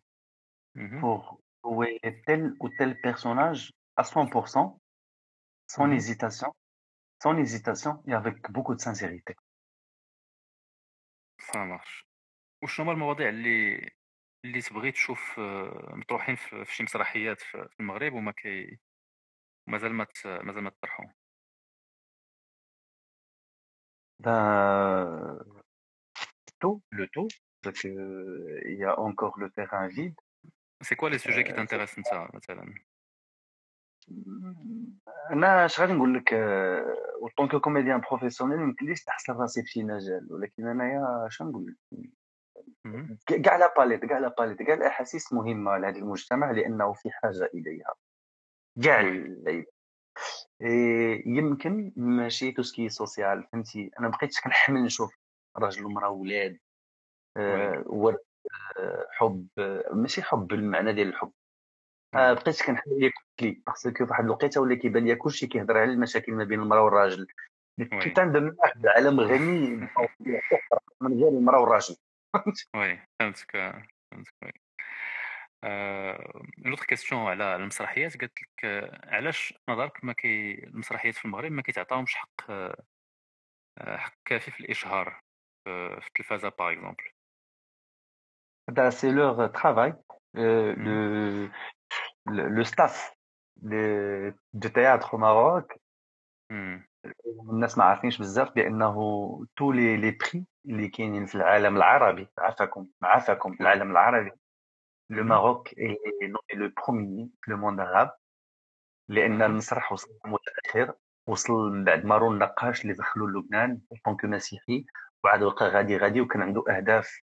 Speaker 1: مهم.
Speaker 2: pour jouer tel ou tel personnage à 100%, sans
Speaker 1: Mhm.
Speaker 2: hésitation, sans hésitation et avec beaucoup de sincérité.
Speaker 1: Ça marche وشنو هما المواضيع اللي اللي تبغي تشوف آه، مطروحين في في شي مسرحيات في في المغرب وما كي مازال ما ت- مازال ما تطرحوا
Speaker 2: Ben, tout, le tout, parce que euh, il y a encore le terrain vide.
Speaker 1: c'est quoi les sujets qui
Speaker 2: آه،
Speaker 1: t'intéressent انت مثلا
Speaker 2: أنا اش غادي نقول لك en tant que comédien professionnel يمكنليش نحصر راسي في شي مجال؟ ولكن أنايا اش نقول؟ لك. كاع la palette كاع la palette كاع الأحاسيس مهمة لهذا المجتمع لأنه في حاجة اليها كاع يمكن ماشي tout ce qui est social فهمتي؟ أنا بقيتش كنحمل نشوف راجل ومرأة وولاد آه، ورد آه، حب آه، ماشي حب بالمعنى ديال الحب. آه،. بقيت كنحمل les clichés parce que فواحد الوقيته ولا كيبان ليا كلشي كيهضر على المشاكل ما بين المرأة والراجل.
Speaker 1: Oui.
Speaker 2: Putain de merde عالم غني من غير المرأة والراجل.
Speaker 1: Oui فهمتك فهمتك autre question على المسرحيات قالت لك آه، علاش نظرك ما كي المسرحيات في المغرب ما كيتعطاهمش حق آه، حق كافي في الإشهار في في التلفازة par exemple
Speaker 2: Ben, c'est leur travail. Euh, le, théâtre au Maroc, الناس ما عارفينش بزاف بأنه tous les les prix اللي كاينين في العالم العربي عافاكم عافاكم العالم العربي. le Maroc est le premier في le monde arabe. لأن المسرح وصل متأخر وصل بعد مارون النقاش اللي دخلوا لبنان donc مسيحي وعاد بقى غادي غادي وكان عنده أهداف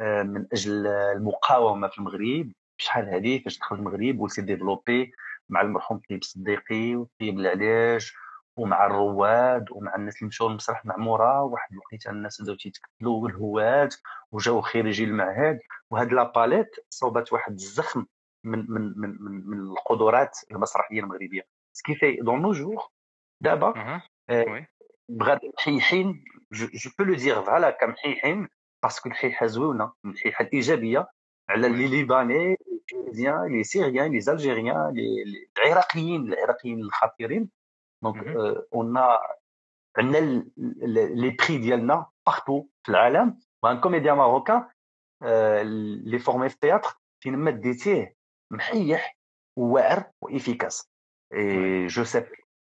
Speaker 2: آه، من أجل المقاومة في المغرب. شحال هذه؟ فاش دخل المغرب و s'est développé مع المرحوم طيب الصديقي وطيب العلاج ومع الرواد ومع الناس اللي مشاو للمسرح المعموره واحد الوقيته الناس بداو تيتكتلوا والهواد وجاو خريجي المعهد. وهاد la palette صوبت واحد الزخم من من من من, من القدرات المسرحية المغربية. ce qui fait dans nos jours دابا بغات محيحين je peux le dire voilà كمحيحين parce que الحيحة زوينة الحيحة الإيجابية على les libanais les les syriens les algériens العراقيين العراقيين الخطيرين donc en عندنا les prix ديالنا partout في العالم un comédien marocain les formé في التياتر فين ما d'été محيح وواعر و efficace et je sais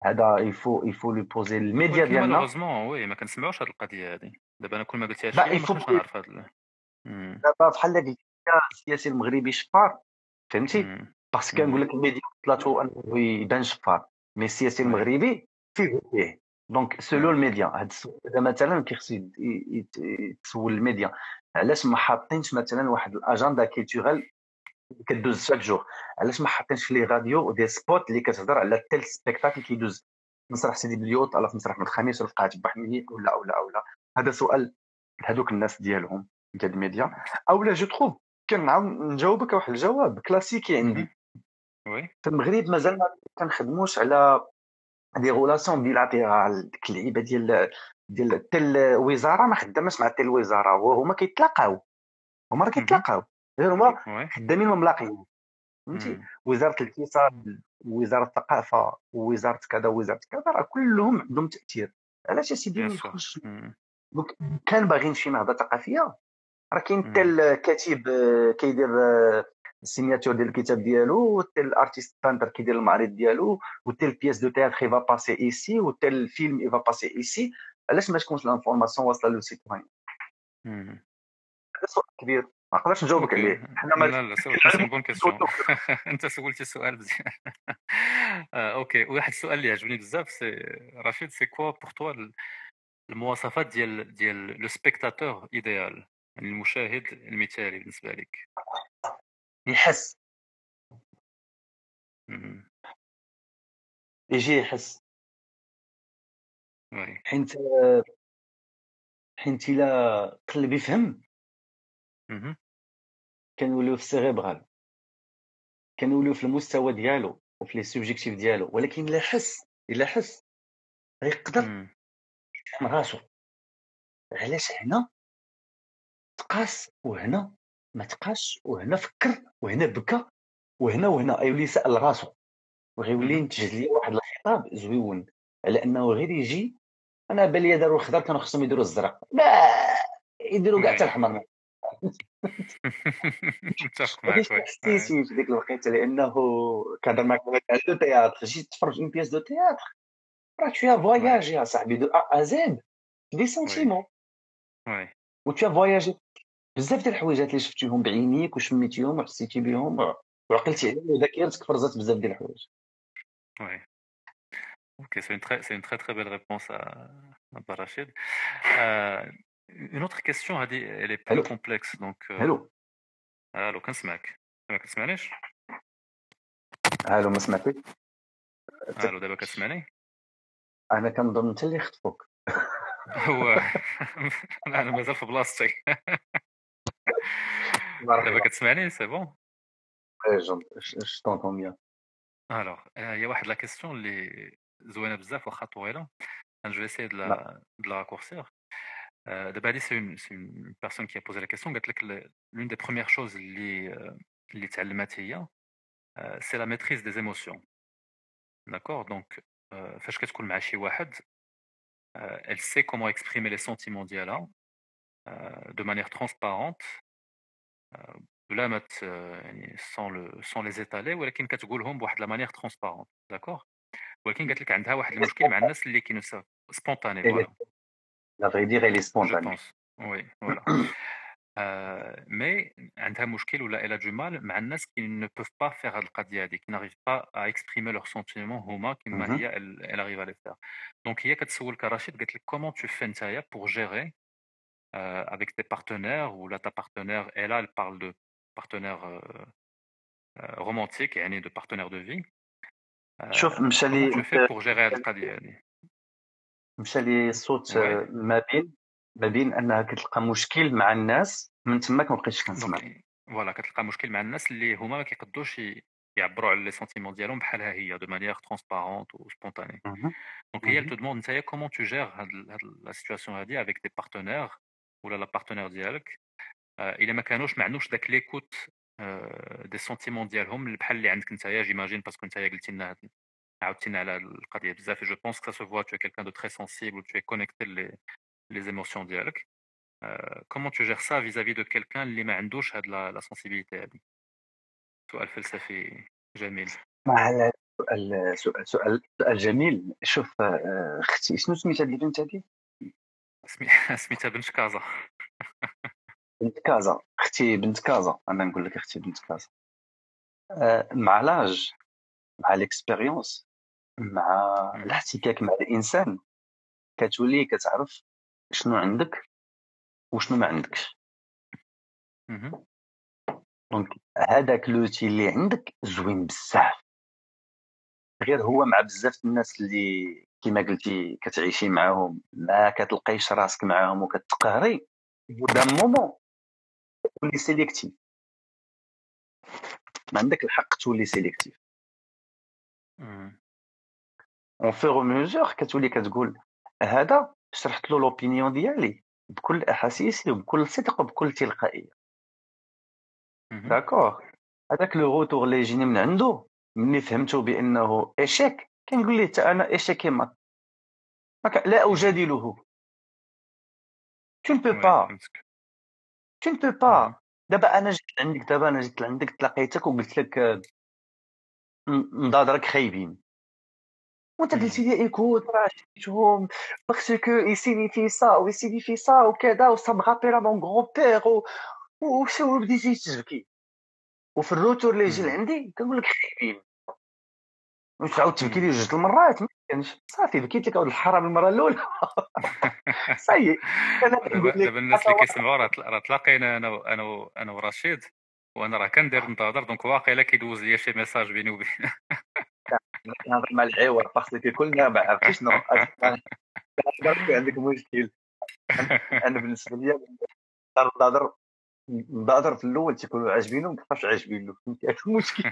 Speaker 2: هذا il faut il faut le poser الميديا ديالنا
Speaker 1: مالوغوزمون وي ما كنسمعوش هذه القضية هذه دابا أنا كل ما قلتيها شي ما كنتش نعرف هذا
Speaker 2: دابا بحال قلت السياسي المغربي شفار فهمتي؟ parce que كنقول لك الميديا طلاتو أنه يبان شفار mais السياسي المغربي فيه فيه donc سولو الميديا هاد السؤال هذا مثلا كيخصو يتسول الميديا. علاش ما حاطينش مثلا واحد ال agenda culturel كدوز chaque jour علاش ما حاطينش في les radios des spots اللي كتهضر على tel spectacle كيدوز؟ مسرح سيدي بليوت ولا في مسرح من الخميس ولا في قاعه بوحميني ولا ولا ولا. هذا سؤال لهذوك الناس ديالهم ديال الميديا. اولا je te كنعاود prouve كنعاود نجاوبك واحد الجواب كلاسيكي عندي.
Speaker 1: oui.
Speaker 2: في المغرب مازال ما كنخدموش على des relations bilatérales ديك اللعيبة ديال ديال حتى الوزاره ما خداماش مع حتى الوزاره وهما كيتلاقاو. هما راه كيتلاقاو. غير هما خدامين وملاقيين فهمتي؟ وزارة الاتصال وزارة الثقافة ووزاره كذا ووزاره كذا راه كلهم عندهم تأثير. علاش اسيدي ما ندخلش كان باغيين شي نهضه ثقافية. راه كاين حتى الكاتب كيدير السيناتور ديال الكتاب ديالو وحتى ال artiste peintre كيدير المعرض ديالو وحتى ال pièce de théâtre il va passer ici وحتى الفيلم il va passer ici علاش ما تكونش l'information واصلة le citoyen هذا سؤال كبير. ما نقدرش نجاوبك عليه.
Speaker 1: حنا ما لا لا c'est bonne question أنت سولتي سؤال مزيان. Okay. واحد السؤال اللي عجبني بزاف سي رشيد c'est quoi pour toi المواصفات ديال ديال le spectateur idéal المشاهد المثالي بالنسبة لك.
Speaker 2: يحس. يجي يحس. حيت حيت إلا قلب يفهم. كنوليو في ال cérébral. كنوليو في المستوى ديالو وفي les subjectifs ديالو ولكن إلا حس إلا حس غيقدر يفهم راسو. علاش هنا؟ تقاس وهنا ما تقاش وهنا فكر وهنا بكى وهنا وهنا. يولي سال راسو وغيولي ينتج لي واحد الخطاب زويون على أنه غير يجي أنا بالي داروا الخضر كانوا خصهم يديروا الزرق. لا يديروا كاع حتى الحمر
Speaker 1: متفق معك
Speaker 2: حسيتي في ديك الوقيتة لأنه كان معك على de théâtre. جيت تفرج une pièce de théâtre. راك فيها voyage يا صاحبي de A à Z des sentiments و tu voyages بزاف ديال الحوايجات اللي شفتيهم بعينيك وشميتيهم وحسيتي بهم وعقلتي عليهم وذاكرتك فرزات بزاف ديال الحوايج.
Speaker 1: وي. Très belle réponse à, à Rachid. Euh, une autre question, Hadi, elle est plus complexe. Donc,
Speaker 2: euh... Hello.
Speaker 1: ألو كنسمعك ما كتسمعنيش
Speaker 2: ألو ما سمعتك
Speaker 1: ألو دابا كتسمعني
Speaker 2: أنا كنظن انت اللي خطفوك
Speaker 1: هو أنا مازال في بلاصتي. دابا كتسمعني c'est bon
Speaker 2: je t'entends bien
Speaker 1: Alors هي واحد la question اللي زوينه بزاف واخا طويله j'essaye de la de la raccourcir d'abord c'est une, c'est une personne qui a posé la question. قالت لك l'une des premières choses اللي اللي تعلمات هي c'est la maîtrise des émotions D'accord donc فاش كتكون مع شي واحد elle sait comment exprimer les sentiments ديالها de manière transparente بلا ما يعني sans le sans les étaler ولكن كتقولهم بواحد la manière transparente d'accord ولكن قالت لك عندها واحد المشكل مع الناس اللي كينو سبونتاني فوالا
Speaker 2: لا فري دير elle est spontanée.
Speaker 1: وي فوالا مي عندها مشكل ولا elle a du mal مع الناس qui ne peuvent pas faire هاد القضية هادي qui n'arrivent pas à exprimer leurs sentiments هما كيما هي elle arrive à les faire. donc هي كتسولك رشيد قالت لك comment tu fais نتايا pour gérer avec tes partenaires ou là ta partenaire elle elle parle de partenaire romantique يعني de partenaire de vie.
Speaker 2: شوف مشى لي
Speaker 1: tu fais pour gérer هاد القضية هادي
Speaker 2: مشى لي الصوت ما بين ما بين انها كتلقى مشكل مع الناس من تما ما بقيتش كنسمع
Speaker 1: voilà كتلقى مشكل مع الناس اللي هما ما كيقدوش يعبروا على les sentiments ديالهم بحالها هي de manière transparente و spontanée donc هي te demande نتايا comment tu gères هاد هاد la situation هادي avec des partenaires ولا la partenaire ديالك الا ما كانوش ما عندوش داك l'écoute des sentiments ديالهم بحال اللي عندك نتايا j'imagine parce que نتايا قلتي لنا عاودتي لنا على هاد القضية بزاف je pense que ce fois tu quelqu'un de très sensible و tout connecté les émotions ديالك comment tu gères ça vis-à-vis de quelqu'un اللي ما عندوش هاد la sensibilité هادي سؤال فلسفي جميل
Speaker 2: سؤال سؤال سؤال سؤال جميل شوف أختي شنو سميتها هاد البنت هادي
Speaker 1: سميتها بنت كازا.
Speaker 2: بنت كازا. أختي بنت كازا. أنا نقول لك أختي بنت كازا. مع l'âge مع l'expérience مع الاحتكاك مع الإنسان. كتولي كتعرف شنو عندك وشنو ما عندكش. donc هذاك l'outil اللي عندك زوين بزاف. غير هو مع بزاف الناس اللي كما قلتي كتعيشي معاهم ما كتلقيش راسك معاهم وكتقهري. au bout d'un moment. تولي sélective. ما عندك الحق تولي sélective. au fur et à mesure كتولي كتقول هذا شرحت له l'opinion ديالي بكل أحاسيسي وبكل صدق وبكل تلقائية. داكوغ هذاك لو روتور اللي يجيني من عنده ملي فهمته بأنه ايشيك كنقول ليه حتى أنا ايشيك ما لا أجادله. تو ne peux pas tu ne peux pas دابا أنا جيت عندك دابا أنا جيت عندك تلاقيتك وقلت لك نضادرك خايبين. وأنت قلت لي ايكوت راه شفتهم باسكو يسينيفي سا ويسينيفي سا وكذا وسا مغابيل ا مون غران بيغ وشو بديتي تبكي وفي الروتور اللي يجي لعندي كنقول لك خايبين. وتعاود تبكي لي جوج المرات ما كانش. صافي بكيت لك الحرام المرة الأولى. صاي
Speaker 1: دابا الناس اللي كيسمعوا راه تلاقينا أنا أنا أنا ورشيد وأنا راه كندير نتظر دونك واقيلا كيدوز ليا شي ميساج بيني وبين
Speaker 2: كنهضر مع العوار باسكو كلنا ما عرفتيش عندك مشكل. أنا بالنسبة لي نهضر نهضر في الأول تيكونوا عاجبينه وما كيبقاش عاجبين له فهمتي المشكل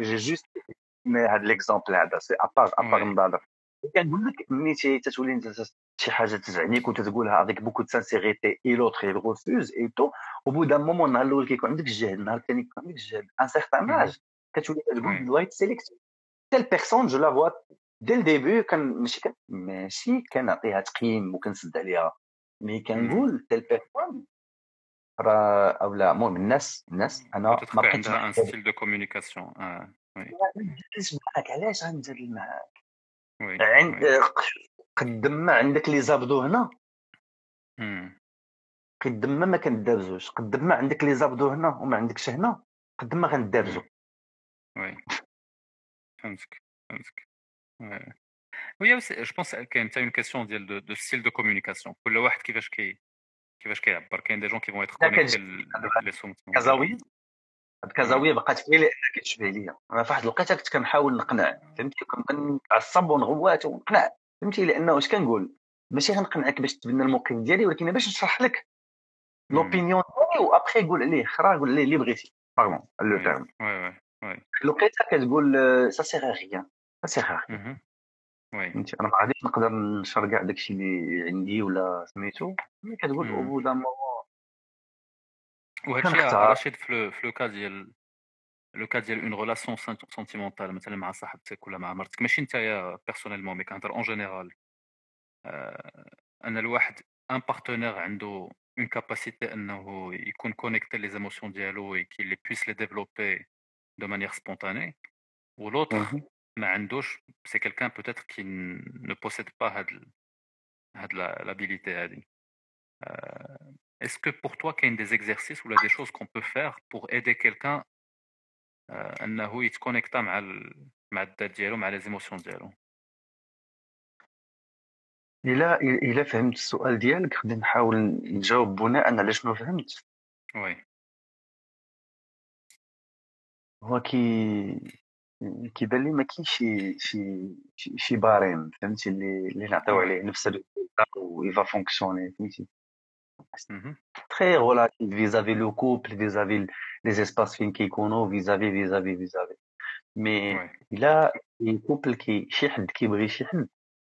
Speaker 2: j'ai juste هذا l'exemple هذا c'est à part à part نهضر كنقول لك ملي تتولي انت شي حاجة تزعنيك وتتقولها avec beaucoup de sincérité et l'autre il refuse et tout au bout d'un moment النهار الأول كيكون عندك الجهد النهار الثاني كيكون عندك الجهد un certain âge كتولي تقول دوايت سيليكت تيل بيرسون جو لا فوا دي الديبي كان ماشي كان ماشي كنعطيها تقييم وكنسد عليها مي كنقول تيل بيرسون راه أو لا المهم الناس الناس أنا
Speaker 1: ما بقيتش عندها ان ستيل دو كومونيكاسيون آه
Speaker 2: وي معاك علاش غنجادل معاك عند قدم ما عندك لي زابدو هنا. قدم ما ما كندابزوش. قدم ما عندك لي زابدو هنا وما عندكش هنا قدم ما غندابزو.
Speaker 1: وي فهمتك فهمتك وي جو بونس كاين حتى اون كيسيون ديال دو ستيل دو كومونيكاسيون كل واحد كيفاش كي كيفاش كيعبر كاين دي جون كي فون ايتر كونيكتي لي سون
Speaker 2: كازاويه هاد كازاويه بقات هي اللي كتشبه ليا. أنا فواحد الوقيتة كنت كنحاول نقنع فهمتي؟ كنعصب ونغوات ونقنع فهمتي؟ لأنه اش كنقول؟ ماشي غنقنعك باش تبنى الموقف ديالي ولكن باش نشرح لك l'opinion ديالي وأبخي قول عليه خرا قول عليه اللي بغيتي. pardon le terme
Speaker 1: oui oui
Speaker 2: الوقيتة كتقول سا سيغ غيان سا سيغ غيان
Speaker 1: وي.
Speaker 2: فهمتي؟ أنا ما غاديش نقدر نشر كاع داكشي اللي عندي ولا سميتو. ملي كتقول أو بو
Speaker 1: الشيء رشيد في le cas ديال le cas ديال une relation sentimentale مثلا مع صاحبتك ولا مع مرتك. ماشي نتايا personnellement mais كنهضر en général أن الواحد un partenaire عنده une capacité أنه يكون connecté les émotions ديالو et qu'il puisse les développer de manière spontanée و l'autre ما عندوش c'est quelqu'un peut-être qui ne possède pas هاد هاد l'habilité هادي est-ce que pour toi qu'il y a des exercices ou des choses qu'on peut faire pour aider quelqu'un انه يتكونيكتا مع مع الذات ديالو مع les émotions ديالو
Speaker 2: الا الا فهمت السؤال ديالك غادي نحاول نجاوب بناء على شنو فهمت
Speaker 1: oui
Speaker 2: هو كي كيبان لي ما كاينش شي شي شي barème فهمتي اللي اللي نعطيو عليه نفس ال résultat و fonctionner فهمتي. très relatif vis-à-vis le couple vis-à-vis les espaces فين كيكونوا vis-à-vis vis-à-vis vis-à-vis mais الا couple كي شي حد كيبغي شي حد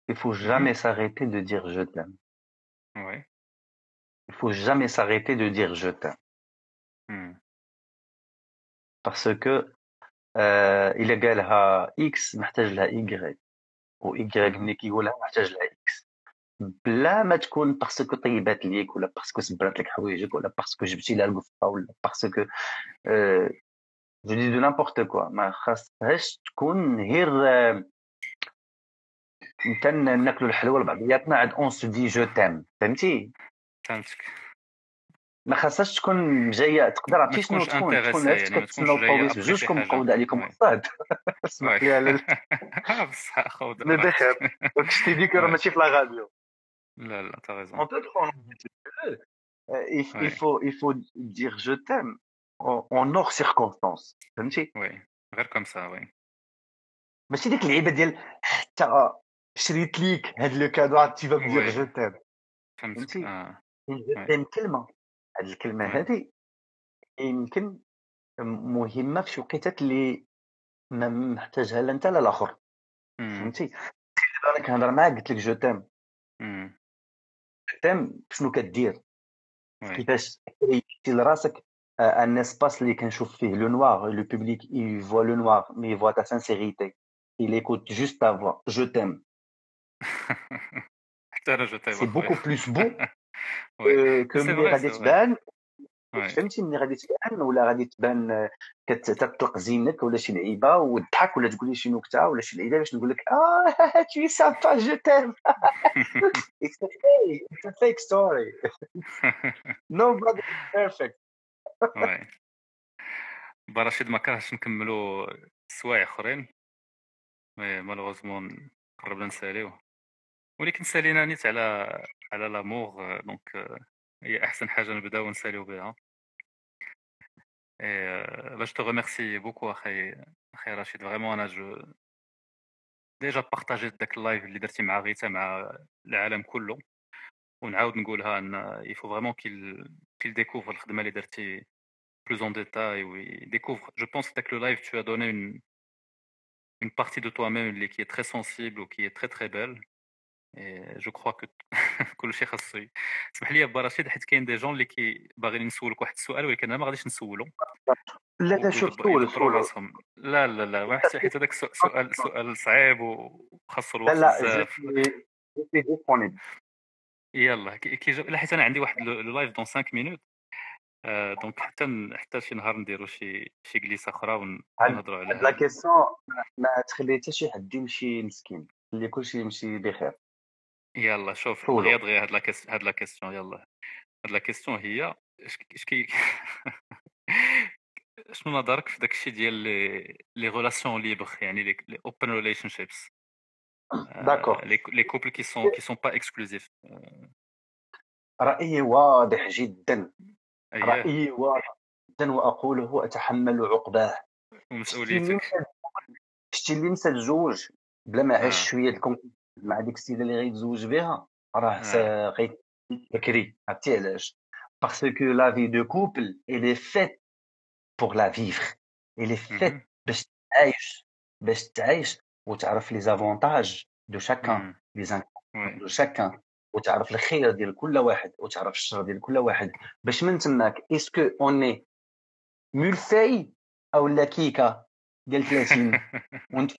Speaker 2: il faut jamais s'arrêter de dire je t'aime.
Speaker 1: Ouais.
Speaker 2: Il faut jamais s'arrêter de dire je t'aime. Parce que آه إلا قالها X محتاج لها ايكغيك و ايكغيك ملي كيقولها محتاج لها X. بلا ما تكون parce que طيبات ليك ولا parce que سبرات لك حوايجك ولا parce que جبتي لها القفة ولا parce que آه جو دي دو نامبورت كوا ما خاصهاش تكون غير انت ناكلوا الحلوى لبعضياتنا عاد اون سو دي جو تام فهمتي؟
Speaker 1: فهمتك.
Speaker 2: ما خاصهاش تكون جاية تقدر عرفتي شنو تكون تكون
Speaker 1: يعني
Speaker 2: كتسناو الطوبيس بجوجكم مقود عليكم الصاد اسمح لي على
Speaker 1: بصح خويا
Speaker 2: لا بخير. شتي ديك راه ماشي في لا غاديو
Speaker 1: لا لا تا ريزون
Speaker 2: اون بو il faut il faut dire je t'aime en hors circonstance. فهمتي؟
Speaker 1: oui. غير comme ça oui.
Speaker 2: ماشي ديك اللعيبة ديال حتى شريت ليك هاد le cadeau عاد tu vas je t'aime
Speaker 1: فهمتي؟
Speaker 2: je t'aime كلمه هاد الكلمة هذه يمكن مهمة في شي وقيتات اللي ما محتاجها لا أنت لا الآخر. فهمتي؟ أنا كنهضر معاك قلت لك je t'aime تيم شنو كدير؟ كيفاش كريتي لراسك un espace اللي كنشوف فيه le noir le public il voit le noir mais il voit ta sincérité il écoute juste ta voix. je t'aime
Speaker 1: حتى
Speaker 2: أنا je t'aime كو ملي غادي تبان فهمتي ملي غادي تبان ولا غادي تبان كتطلق زينك ولا شي لعيبه وتضحك ولا تقول لي شي نكته ولا شي لعيبه باش نقول لك آه t'es sympa je t'aime it's a fake story nobody perfect
Speaker 1: برشيد ما كرهتش نكملوا سوايع اخرين mais malheureusement قربنا نساليو ولكن سالينا نيت على على l'amour donc هي أحسن حاجة نبدأو نساليو بها باش te remercier beaucoup أخي أخي رشيد vraiment أنا je déjà بارطاجيت داك ال live اللي درتي مع غيتا مع العالم كله ونعاود نقولها أن il faut vraiment qu'il qu'il découvre الخدمة اللي درتي plus en détail, oui. Découvre, je pense que le live, tu as donné une, une partie de toi-même qui est très sensible ou qui est très très belle. je crois que كلشي خاصو اسمح لي با رشيد حيت كاين des gens اللي كي باغيين نسولك واحد السؤال ولكن أنا ما غاديش نسولو.
Speaker 2: لا لا شوف سول سول.
Speaker 1: لا لا لا حيت هذاك سؤال سؤال صعيب وخاصو الوقت
Speaker 2: لا لا
Speaker 1: يلا كي لا حيت أنا عندي واحد le live dans 5 minutes donc حتى حتى شي نهار نديرو شي شي جليسه أخرى ونهضروا على
Speaker 2: la question ما تخلي حتى شي حد يمشي مسكين خلي كلشي يمشي بخير.
Speaker 1: يلا شوف غير دغيا هاد لا هاد لا يلا. هاد لا هي est-ce que شنو نظرك في داكشي ديال les les relations libres يعني les open relationships
Speaker 2: d'accord
Speaker 1: les couples qui sont qui sont pas exclusifs
Speaker 2: رأيي واضح جدا. رأيي واضح جدا وأقوله أتحمل عقباه.
Speaker 1: ومسؤوليتك.
Speaker 2: شتي اللي نسى الزوج بلا ما عاش شوية ال conflit مع ديك السيده اللي غيتزوج بها راه غي بكري عرفتي علاش؟ parce que la vie de couple elle est faite pour la vivre elle est faite باش تعايش باش تعايش وتعرف les avantages de chacun les de chacun وتعرف الخير ديال كل واحد وتعرف الشر ديال كل واحد. باش من تماك est-ce qu'on est millefeuille أو لا كيكه ديال 30 وانت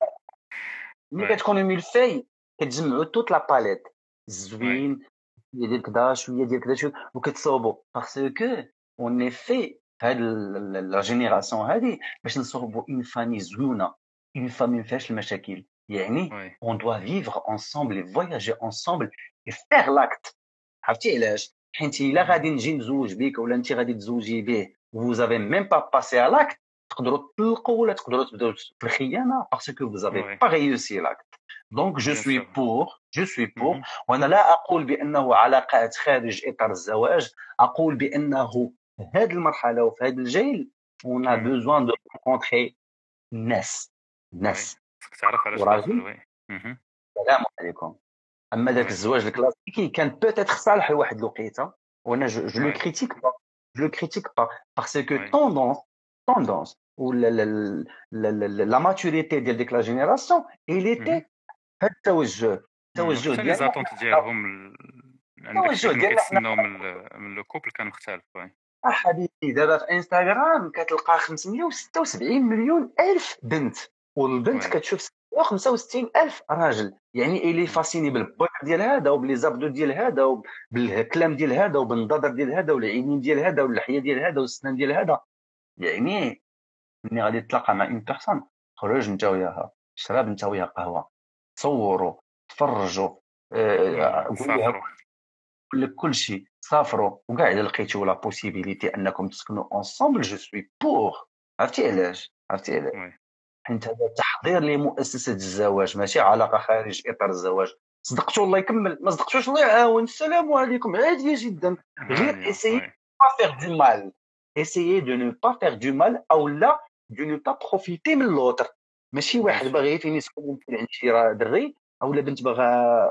Speaker 2: ملي كتكون millefeuille كتجمعوا toute la palette الزوين شوية ديال كذا شوية ديال كذا شوية وكتصوبوا parce que on في هاد la génération هادي باش نصوبوا une famille زوينه une famille ما فيهاش المشاكل يعني on doit vivre ensemble voyager ensemble et faire l'acte عرفتي علاش حيت الا غادي نجي نزوج بك ولا انت غادي تزوجي به vous avez même pas passé على l'acte تقدروا تطلقوا ولا تقدروا تبداو في الخيانه parce que vous avez pas réussi l'acte donc je suis pour je suis pour وأنا لا أقول بانه علاقات خارج اطار الزواج أقول بانه هذه المرحله وفي هذا الجيل on a besoin de rencontrer الناس الناس
Speaker 1: تعرف على
Speaker 2: وراجل السلام عليكم اما ذاك الزواج الكلاسيكي كان peut-être صالح لواحد الوقيته وأنا je le critique pas je le critique pas parce que tendance tendance ou la, la, la, la, la maturité ديال ديك la génération il était هاد التوجه التوجه
Speaker 1: ديالهم les attentes ديالهم التوجه ديالنا من من le couple كان مختلف
Speaker 2: حبيبي دابا في إنستغرام كتلقى 576 مليون ألف بنت والبنت كتشوف 65 ألف راجل. يعني elle est fascinée بال look ديال هذا وب les abdos ديال هذا وبالكلام ديال هذا وبالنظر ديال هذا والعينين ديال هذا واللحية ديال هذا والسنان ديال هذا. يعني ملي غادي تتلاقى مع une personne خرج انت وياها شرب انت وياها قهوة. تصوروا تفرجوا آه، قول لك كل شيء سافروا وكاع اذا لقيتوا la possibilité أنكم تسكنوا ensemble je suis pour عرفتي علاش؟ عرفتي علاش؟ حيت هذا تحضير لمؤسسة الزواج ماشي علاقة خارج إطار الزواج. صدقتوا الله يكمل ما صدقتوش الله يعاون. السلام عليكم عادية جدا. غير essayez pas faire de mal essayez de ne pas faire de mal أو لا de ne pas profiter من l'autre ماشي واحد باغي فين يسكن يمكن عند شي دري أولا بنت باغا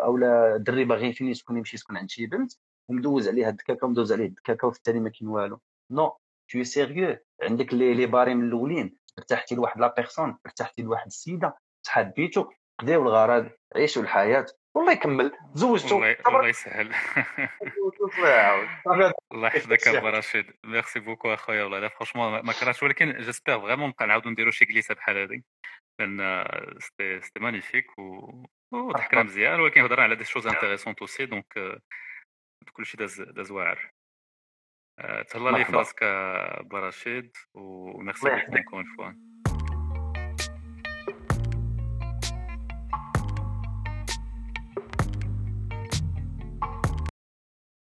Speaker 2: أولا دري باغي فين يسكن يمشي يسكن عند شي بنت ومدوز عليها الدكاكه ومدوز عليه الدكاكه وفي التالي ما كاين والو. non t'es sérieux عندك les les barèmes الأولين. ارتحتي لواحد la personne ارتحتي لواحد السيدة تحبيتو قضيو الغرض عيشوا الحياة. والله يكمل. زوجتو.
Speaker 1: الله يسهل. الله يحفظك أبو رشيد. merci beaucoup أخويا والله. franchement ما كرهتش ولكن j'espère vraiment نبقى نعاودو نديرو شي جليسة بحال هذه لأن c'était c'était magnifique و وضحكنا مزيان ولكن هضرنا على des choses intéressantes aussi donc كلشي داز داز واعر تهلا لي فراسك ابو رشيد و merci beaucoup encore fois